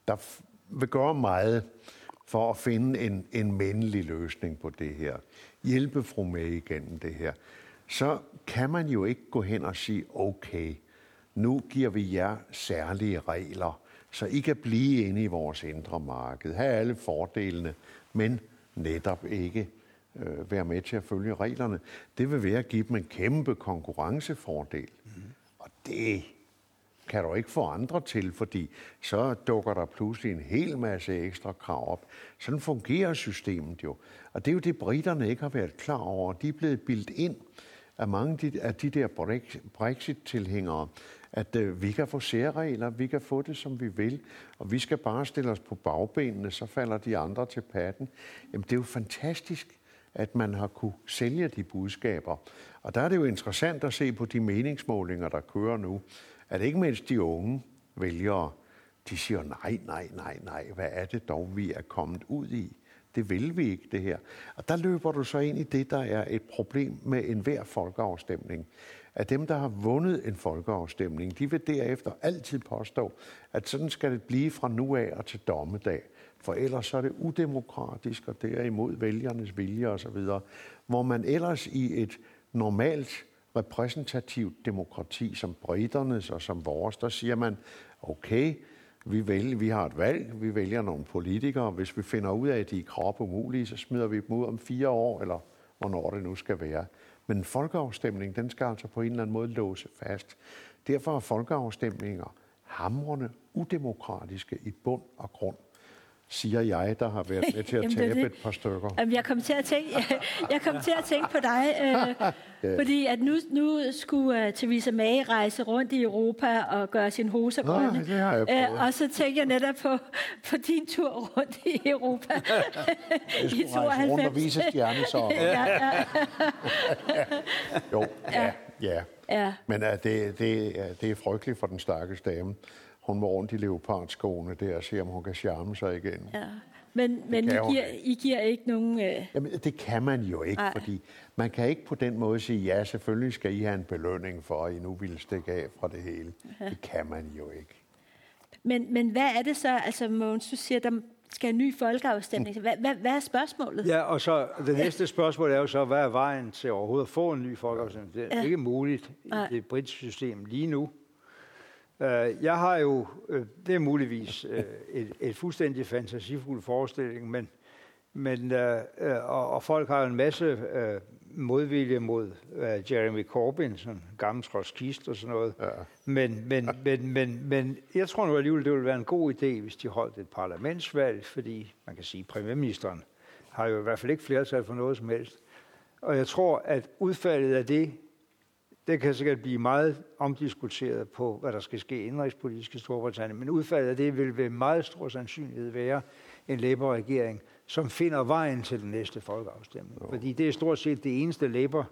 der vil gøre meget for at finde en, en mandlig løsning på det her, hjælpe fru med igennem det her, så kan man jo ikke gå hen og sige, okay, nu giver vi jer særlige regler, så I kan blive inde i vores indre marked, have alle fordelene, men netop ikke øh, være med til at følge reglerne. Det vil være at give dem en kæmpe konkurrencefordel. Mm. Og det kan du ikke få andre til, fordi så dukker der pludselig en hel masse ekstra krav op. Sådan fungerer systemet jo. Og det er jo det, britterne ikke har været klar over. De er blevet bildt ind af mange af de der Brexit-tilhængere, at øh, vi kan få særregler, vi kan få det, som vi vil, og vi skal bare stille os på bagbenene, så falder de andre til patten. Jamen, det er jo fantastisk, at man har kunne sælge de budskaber. Og der er det jo interessant at se på de meningsmålinger, der kører nu, at ikke mindst de unge vælgere, de siger nej, nej, nej, nej, hvad er det dog, vi er kommet ud i? Det vil vi ikke, det her. Og der løber du så ind i det, der er et problem med enhver folkeafstemning. At dem, der har vundet en folkeafstemning, de vil derefter altid påstå, at sådan skal det blive fra nu af og til dommedag. For ellers så er det udemokratisk, og det er imod vælgernes vilje osv. Hvor man ellers i et normalt repræsentativt demokrati som briternes og som vores, der siger man, okay, vi, vælger, vi har et valg, vi vælger nogle politikere. Hvis vi finder ud af, at de er krop umulige, så smider vi dem ud om fire år, eller hvornår det nu skal være. Men en folkeafstemning, den skal altså på en eller anden måde låse fast. Derfor er folkeafstemninger hamrende udemokratiske i bund og grund siger jeg, der har været med til at <laughs> tabe et par stykker. Jamen, jeg kom til at tænke, jeg, <laughs> jeg kom til at tænke på dig, øh, <laughs> ja. fordi at nu, nu skulle uh, Theresa May rejse rundt i Europa og gøre sin hoser grønne. det har jeg øh, og så tænkte jeg netop på, på din tur rundt i Europa i 92. rejse rundt og vise stjernesommer. ja, ja. jo, ja, ja. ja. Men uh, det, det, det er frygteligt for den stakkels dame hun må rundt i leopardskoene der og se, om hun kan charme sig igen. Ja. Men, men I, giver, I giver ikke nogen... Øh... Jamen, det kan man jo ikke, Ej. fordi man kan ikke på den måde sige, ja, selvfølgelig skal I have en belønning for, at I nu vil stikke af fra det hele. Ja. Det kan man jo ikke. Men, men hvad er det så, altså Måns, du siger, der skal en ny folkeafstemning. Hvad, hvad, hvad er spørgsmålet? Ja, og så det næste spørgsmål er jo så, hvad er vejen til overhovedet at få en ny folkeafstemning? Det er ja. ikke muligt i det britiske system lige nu. Øh, jeg har jo, øh, det er muligvis øh, et, et fuldstændig fantasifuld forestilling, men, men og, og folk har en masse modvilje mod Jeremy Corbyn, sådan gammel trotskist og sådan noget. Ja. Men, men, men, men, men jeg tror nu alligevel, det ville være en god idé, hvis de holdt et parlamentsvalg, fordi man kan sige, at premierministeren har jo i hvert fald ikke flertal for noget som helst. Og jeg tror, at udfaldet af det det kan sikkert blive meget omdiskuteret på, hvad der skal ske indrigspolitisk i Storbritannien, men udfaldet af det vil ved meget stor sandsynlighed være en Labour-regering, som finder vejen til den næste folkeafstemning. Jo. Fordi det er stort set det eneste Labour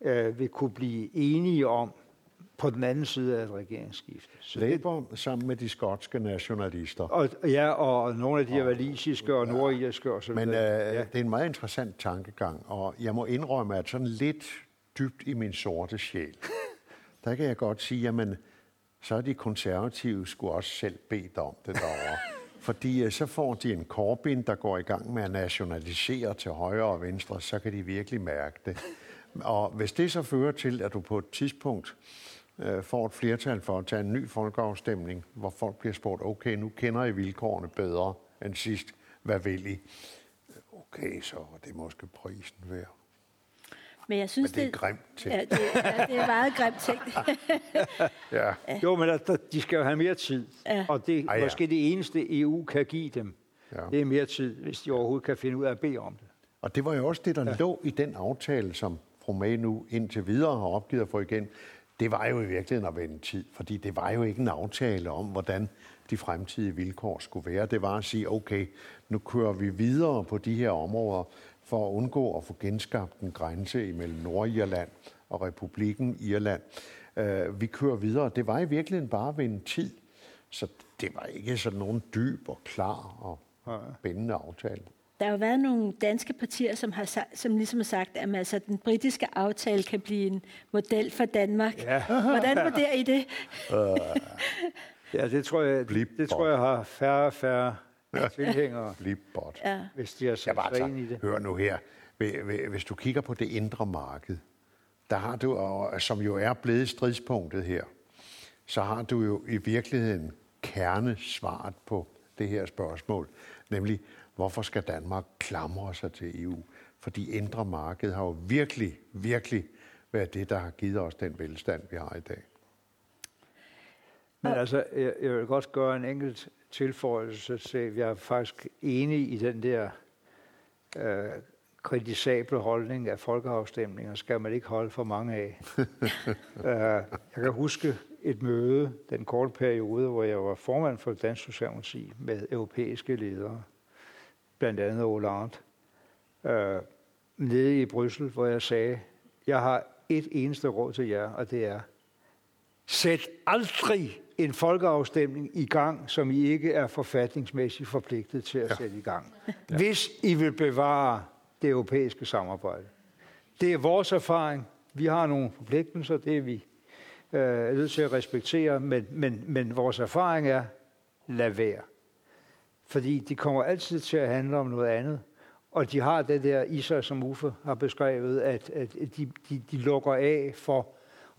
øh, vil kunne blive enige om på den anden side af et regeringsskifte. Så Labour det, sammen med de skotske nationalister. Og, ja, og nogle af de her valisiske og nordirske og sådan Men øh, ja. det er en meget interessant tankegang, og jeg må indrømme, at sådan lidt dybt i min sorte sjæl, <laughs> der kan jeg godt sige, jamen, så er de konservative skulle også selv bedt om det derovre. <laughs> Fordi øh, så får de en Corbyn, der går i gang med at nationalisere til højre og venstre, så kan de virkelig mærke det. <laughs> Og hvis det så fører til, at du på et tidspunkt øh, får et flertal for at tage en ny folkeafstemning, hvor folk bliver spurgt, okay, nu kender I vilkårene bedre end sidst, hvad vil I? Okay, så er det måske prisen værd. Men jeg synes, men det er grimt ting. Ja, det, ja, det er <laughs> meget grimt ting. <laughs> ja. Jo, men der, de skal jo have mere tid. Ja. Og det er ja. måske det eneste, EU kan give dem. Ja. Det er mere tid, hvis de overhovedet kan finde ud af at bede om det. Og det var jo også det, der ja. lå i den aftale, som fru May nu indtil videre har opgivet at få igen. Det var jo i virkeligheden at vende tid, fordi det var jo ikke en aftale om, hvordan de fremtidige vilkår skulle være. Det var at sige, okay, nu kører vi videre på de her områder, for at undgå at få genskabt en grænse imellem Nordirland og Republiken Irland. Øh, vi kører videre. Det var i virkeligheden bare ved en tid, så det var ikke sådan nogen dyb og klar og spændende aftale. Der har jo været nogle danske partier, som har som ligesom har sagt, at altså, den britiske aftale kan blive en model for Danmark. Ja. <laughs> Hvordan vurderer I det? ja, det tror jeg, det tror jeg har færre og færre tilhængere, Flipbot. Ja. hvis de har sat sig altså, ind i det. Hør nu her. Hvis du kigger på det indre marked, der har du, som jo er blevet stridspunktet her, så har du jo i virkeligheden kernesvaret på det her spørgsmål, nemlig hvorfor skal Danmark klamre sig til EU? Fordi indre marked har jo virkelig, virkelig været det, der har givet os den velstand, vi har i dag. Men altså, jeg, jeg vil godt gøre en enkelt tilføjelse til, jeg er faktisk enig i den der øh, kritisable holdning af folkeafstemninger, skal man ikke holde for mange af. uh, <laughs> jeg kan huske et møde, den korte periode, hvor jeg var formand for Dansk Socialdemokrati med europæiske ledere, blandt andet Hollande, uh, nede i Bryssel, hvor jeg sagde, jeg har et eneste råd til jer, og det er, sæt aldrig en folkeafstemning i gang, som I ikke er forfatningsmæssigt forpligtet til at ja. sætte i gang. Ja. Hvis I vil bevare det europæiske samarbejde. Det er vores erfaring. Vi har nogle forpligtelser, det er vi øh, nødt til at respektere, men, men, men vores erfaring er, lad være. Fordi de kommer altid til at handle om noget andet. Og de har det der i sig, som Uffe har beskrevet, at, at de, de, de lukker af for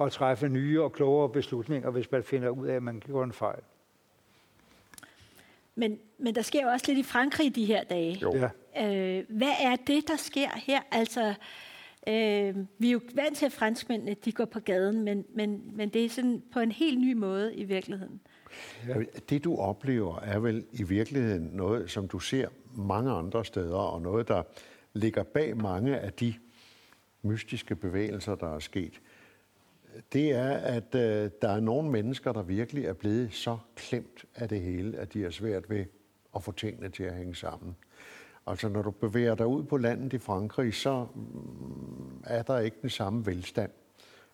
at træffe nye og klogere beslutninger, hvis man finder ud af, at man gjorde en fejl. Men, men der sker jo også lidt i Frankrig de her dage. Jo. Ja. Øh, hvad er det, der sker her? Altså, øh, vi er jo vant til, at franskmændene de går på gaden, men, men, men det er sådan på en helt ny måde i virkeligheden. Ja. Det du oplever er vel i virkeligheden noget, som du ser mange andre steder, og noget, der ligger bag mange af de mystiske bevægelser, der er sket. Det er, at øh, der er nogle mennesker, der virkelig er blevet så klemt af det hele, at de er svært ved at få tingene til at hænge sammen. Altså når du bevæger dig ud på landet i Frankrig, så mm, er der ikke den samme velstand,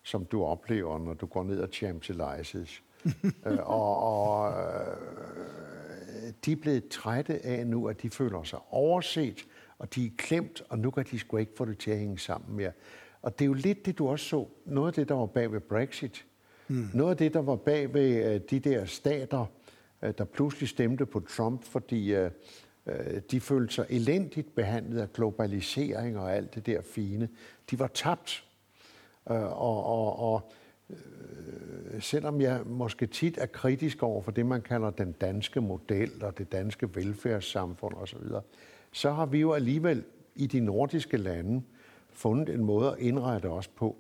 som du oplever, når du går ned ad Champs-Élysées. <laughs> øh, og og øh, de er blevet trætte af nu, at de føler sig overset, og de er klemt, og nu kan de sgu ikke få det til at hænge sammen mere. Og det er jo lidt det, du også så. Noget af det, der var bag ved Brexit. Mm. Noget af det, der var bag ved uh, de der stater, uh, der pludselig stemte på Trump, fordi Øh, de følte sig elendigt behandlet af globalisering og alt det der fine. De var tabt. Øh, og, og, og øh, selvom jeg måske tit er kritisk over for det, man kalder den danske model og det danske velfærdssamfund osv., så har vi jo alligevel i de nordiske lande fundet en måde at indrette os på,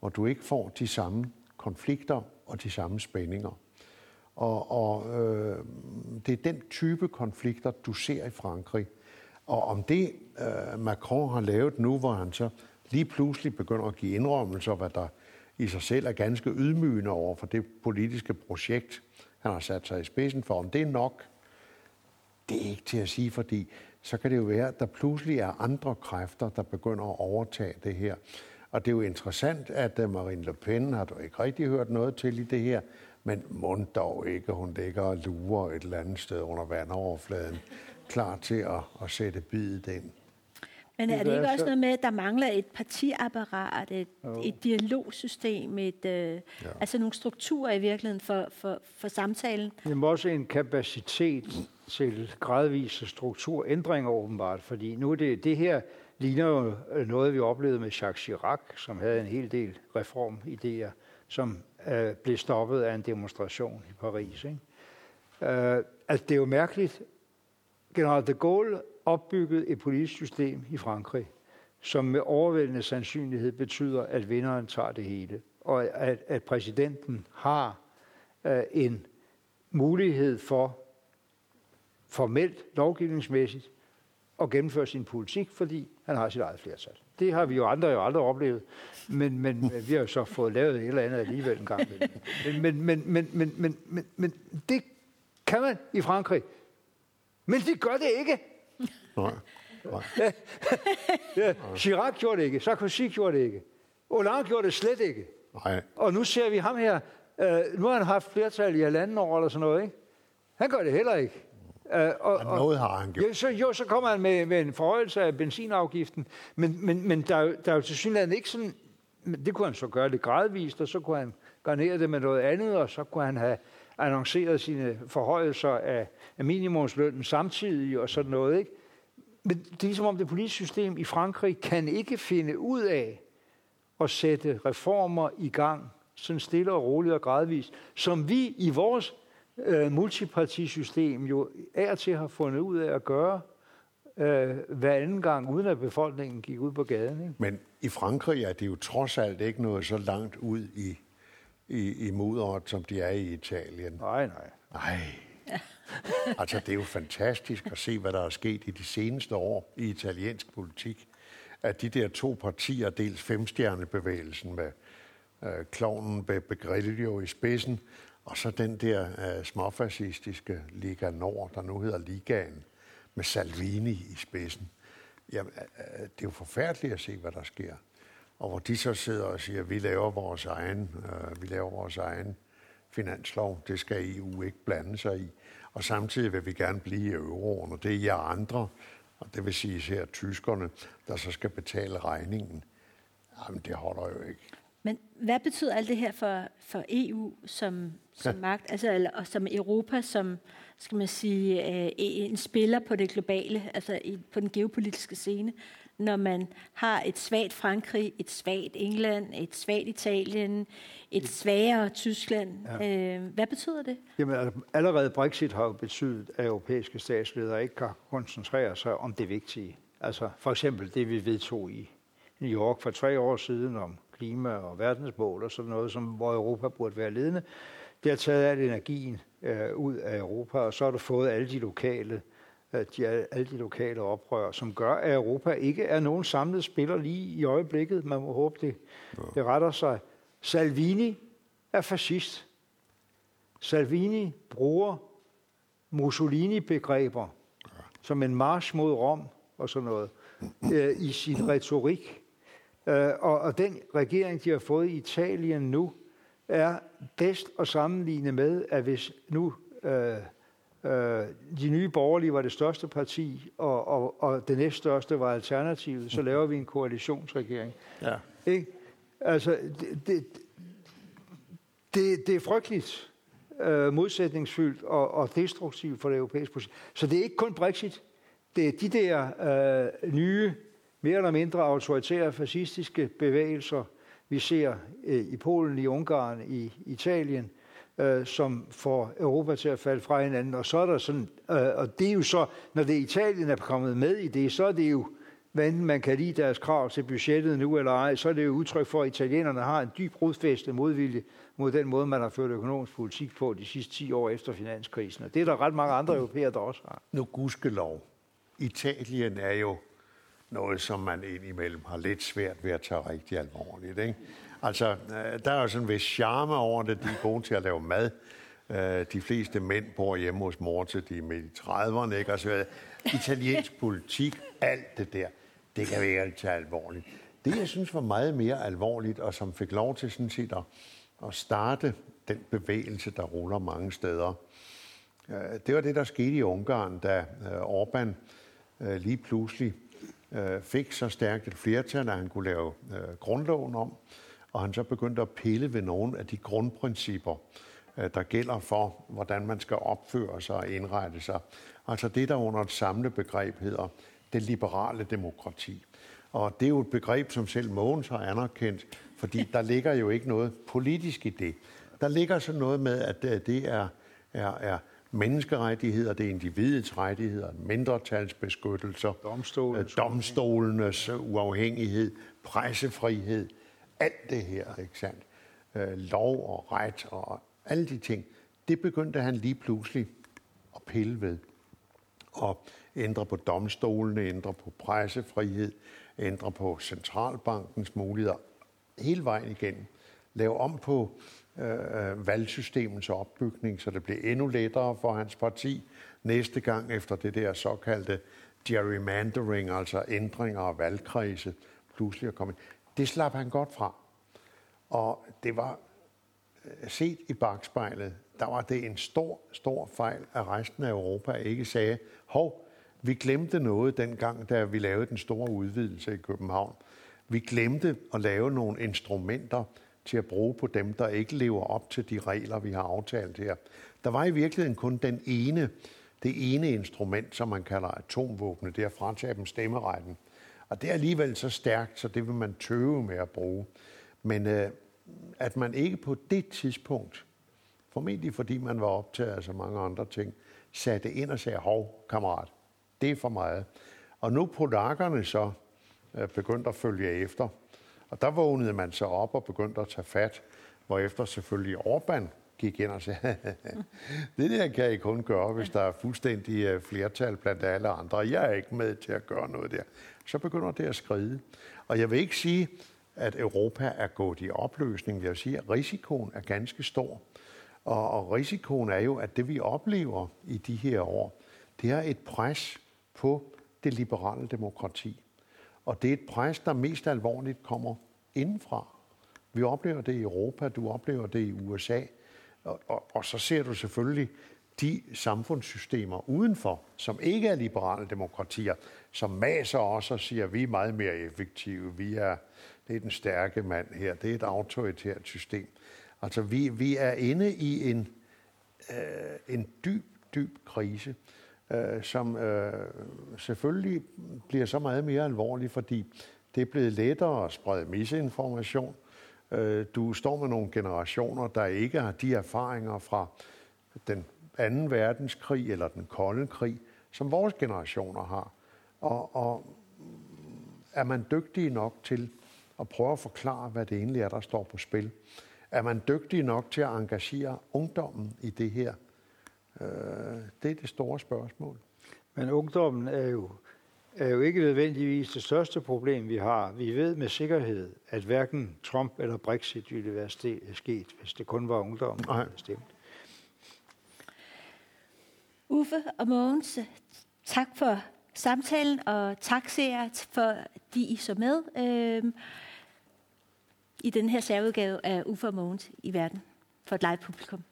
hvor du ikke får de samme konflikter og de samme spændinger. Og, og øh, det er den type konflikter, du ser i Frankrig. Og om det øh, Macron har lavet nu, hvor han så lige pludselig begynder at give indrømmelser, hvad der i sig selv er ganske ydmygende over for det politiske projekt, han har sat sig i spidsen for. Om det er nok, det er ikke til at sige, fordi så kan det jo være, at der pludselig er andre kræfter, der begynder at overtage det her. Og det er jo interessant, at øh, Marine Le Pen har du ikke rigtig hørt noget til i det her, men mund dog ikke, hun ligger og lurer et eller andet sted under vandoverfladen, klar til at, at sætte bidet ind. Men er det ikke også noget med, at der mangler et partiapparat, et, et dialogsystem, et, øh, ja. altså nogle strukturer i virkeligheden for, for, for samtalen? Det er også en kapacitet til gradvise strukturændringer åbenbart, fordi nu er det, det her ligner jo noget, vi oplevede med Jacques Chirac, som havde en hel del reformidéer, som øh, blev stoppet af en demonstration i Paris. Ikke? Øh, altså, det er jo mærkeligt. General de Gaulle opbygget et politisk system i Frankrig, som med overvældende sandsynlighed betyder, at vinderen tager det hele, og at, at præsidenten har øh, en mulighed for formelt, lovgivningsmæssigt, at gennemføre sin politik, fordi han har sit eget flertal. Det har vi jo andre jo aldrig oplevet, men, men vi har jo så fået lavet et eller andet alligevel en gang. Men, men, men, men, men, men, men, men det kan man i Frankrig. Men de gør det ikke. Nej. Nej. <laughs> ja, Chirac gjorde det ikke, Sarkozy gjorde det ikke, Hollande gjorde det slet ikke. Nej. Og nu ser vi ham her, øh, nu har han haft flertal i halvanden år eller sådan noget, ikke? Han gør det heller ikke. Uh, og, og, noget har han gjort. Ja, så, jo, så kommer han med, med en forhøjelse af benzinafgiften, men, men, men der, der er jo til synligheden ikke sådan, det kunne han så gøre lidt gradvist, og så kunne han garnere det med noget andet, og så kunne han have annonceret sine forhøjelser af, af minimumslønnen samtidig og sådan noget. Ikke? Men det er som ligesom om det politiske system i Frankrig kan ikke finde ud af at sætte reformer i gang, sådan stille og roligt og gradvist, som vi i vores øh, multipartisystem jo er til har fundet ud af at gøre øh, hver anden gang, uden at befolkningen gik ud på gaden. Ikke? Men i Frankrig er det jo trods alt ikke noget så langt ud i, i, i mudderet, som de er i Italien. Nej, nej. Nej. <laughs> altså, det er jo fantastisk at se, hvad der er sket i de seneste år i italiensk politik. At de der to partier, dels femstjernebevægelsen med øh, klovnen Grillo i spidsen, og så den der øh, småfascistiske Liga Nord, der nu hedder Ligaen, med Salvini i spidsen. Jamen, øh, øh det er jo forfærdeligt at se, hvad der sker. Og hvor de så sidder og siger, at vi laver vores egen, øh, vi laver vores egen finanslov, det skal EU ikke blande sig i. Og samtidig vil vi gerne blive i euroen, og det er jer andre, og det vil sige her tyskerne, der så skal betale regningen. Jamen, det holder jo ikke. Men hvad betyder alt det her for, for EU som, som ja. magt, altså, eller, og som Europa som, skal man sige, øh, en spiller på det globale, altså i, på den geopolitiske scene, når man har et svagt Frankrig, et svagt England, et svagt Italien, et svagere Tyskland. Ja. Øh, hvad betyder det? Jamen, altså, allerede Brexit har jo betydet, at europæiske statsledere ikke kan koncentrere sig om det vigtige. Altså for eksempel det, vi vedtog i New York for tre år siden om klima og verdensmål og sådan noget, som, hvor Europa burde være ledende. Det har taget al energien øh, ud af Europa, og så har du fået alle de lokale øh, de, alle de lokale oprør, som gør, at Europa ikke er nogen samlet spiller lige i øjeblikket. Man må håbe, det, det retter sig. Salvini er fascist. Salvini bruger Mussolini-begreber som en march mod Rom og sådan noget øh, i sin retorik. Øh, og, og den regering, de har fået i Italien nu, er bedst at sammenligne med, at hvis nu øh, de nye borgerlige var det største parti, og, og, og det næststørste var Alternativet, så laver vi en koalitionsregering. Ja. Ikke? Altså, det, det, det, det er frygteligt øh, modsætningsfyldt og, og destruktivt for det europæiske projekt. Så det er ikke kun Brexit. Det er de der øh, nye mere eller mindre autoritære fascistiske bevægelser, vi ser øh, i Polen, i Ungarn, i Italien, øh, som får Europa til at falde fra hinanden. Og så er der sådan, øh, og det er jo så, når det Italien er kommet med i det, så er det jo, hvad enten man kan lide deres krav til budgettet nu eller ej, så er det jo udtryk for, at italienerne har en dyb rodfæstet modvilje mod den måde, man har ført økonomisk politik på de sidste 10 år efter finanskrisen. Og det er der ret mange andre europæere, der også har. Nu gudskelov. Italien er jo noget, som man indimellem har lidt svært ved at tage rigtig alvorligt. Ikke? Altså, øh, der er jo sådan en vis charme over det. De er gode til at lave mad. Øh, de fleste mænd bor hjemme hos mor til de er midt i 30'erne. Ikke? Altså, italiensk politik, alt det der, det kan vi ikke tage alvorligt. Det, jeg synes var meget mere alvorligt, og som fik lov til sådan set at, at starte den bevægelse, der ruller mange steder, øh, det var det, der skete i Ungarn, da Orbán lige pludselig fik så stærkt et flertal, at han kunne lave grundloven om, og han så begyndte at pille ved nogle af de grundprincipper, øh, der gælder for, hvordan man skal opføre sig og indrette sig. Altså det, der under et samlet begreb hedder det liberale demokrati. Og det er jo et begreb, som selv Mogens har anerkendt, fordi der ligger jo ikke noget politisk i det. Der ligger så noget med, at øh, det er, er, er menneskerettigheder, det er individets rettigheder, mindretalsbeskyttelser, domstolenes, øh, domstolenes uafhængighed, pressefrihed, alt det her, ikke sandt? Øh, lov og ret og alle de ting, det begyndte han lige pludselig at pille ved. Og ændre på domstolene, ændre på pressefrihed, ændre på centralbankens muligheder, hele vejen igennem. Lave om på øh, øh, valgsystemets opbygning, så det blev endnu lettere for hans parti næste gang efter det der såkaldte gerrymandering, altså ændringer af valgkredse, pludselig at komme det slap han godt fra. Og det var øh, set i bagspejlet, der var det en stor, stor fejl, at resten af Europa ikke sagde, hov, vi glemte noget dengang, da vi lavede den store udvidelse i København. Vi glemte at lave nogle instrumenter, til at bruge på dem, der ikke lever op til de regler, vi har aftalt her. Der var i virkeligheden kun den ene, det ene instrument, som man kalder atomvåbne, det er at fratage dem stemmeretten. Og det er alligevel så stærkt, så det vil man tøve med at bruge. Men øh, at man ikke på det tidspunkt formentlig fordi man var optaget af så mange andre ting, satte ind og sagde, hov, kammerat, det er for meget. Og nu polakkerne så øh, begyndte at følge efter, og der vågnede man så op og begyndte at tage fat, efter selvfølgelig Orbán gik ind og sagde, <laughs> det der kan I kun gøre, hvis der er fuldstændig øh, flertal blandt alle andre. Jeg er ikke med til at gøre noget der. Så begynder det at skride. Og jeg vil ikke sige, at Europa er gået i opløsning. Jeg vil sige, at risikoen er ganske stor. Og, og risikoen er jo, at det vi oplever i de her år, det er et pres på det liberale demokrati. Og det er et pres, der mest alvorligt kommer indenfra. Vi oplever det i Europa, du oplever det i USA, og, og, og så ser du selvfølgelig de samfundssystemer udenfor, som ikke er liberale demokratier, som maser os og siger, at vi er meget mere effektive, vi er, det er den stærke mand her, det er et autoritært system. Altså vi, vi er inde i en, øh, en dyb, dyb krise, øh, som øh, selvfølgelig bliver så meget mere alvorlig, fordi det er blevet lettere at sprede misinformation. Øh, Øh, du står med nogle generationer, der ikke har de erfaringer fra den anden verdenskrig eller den kolde krig, som vores generationer har. Og, og er man dygtig nok til at prøve at forklare, hvad det egentlig er, der står på spil? Er man dygtig nok til at engagere ungdommen i det her? Øh, det er det store spørgsmål. Men ungdommen er jo, er jo ikke nødvendigvis det største problem, vi har. Vi ved med sikkerhed, at hverken Trump eller Brexit ville være sket, hvis det kun var ungdommen, der havde stemt. Uffe og Mogens, tak for samtalen, og tak ser for de I så med øh, i den her særudgave af Uffe og Mogens i verden for et live publikum.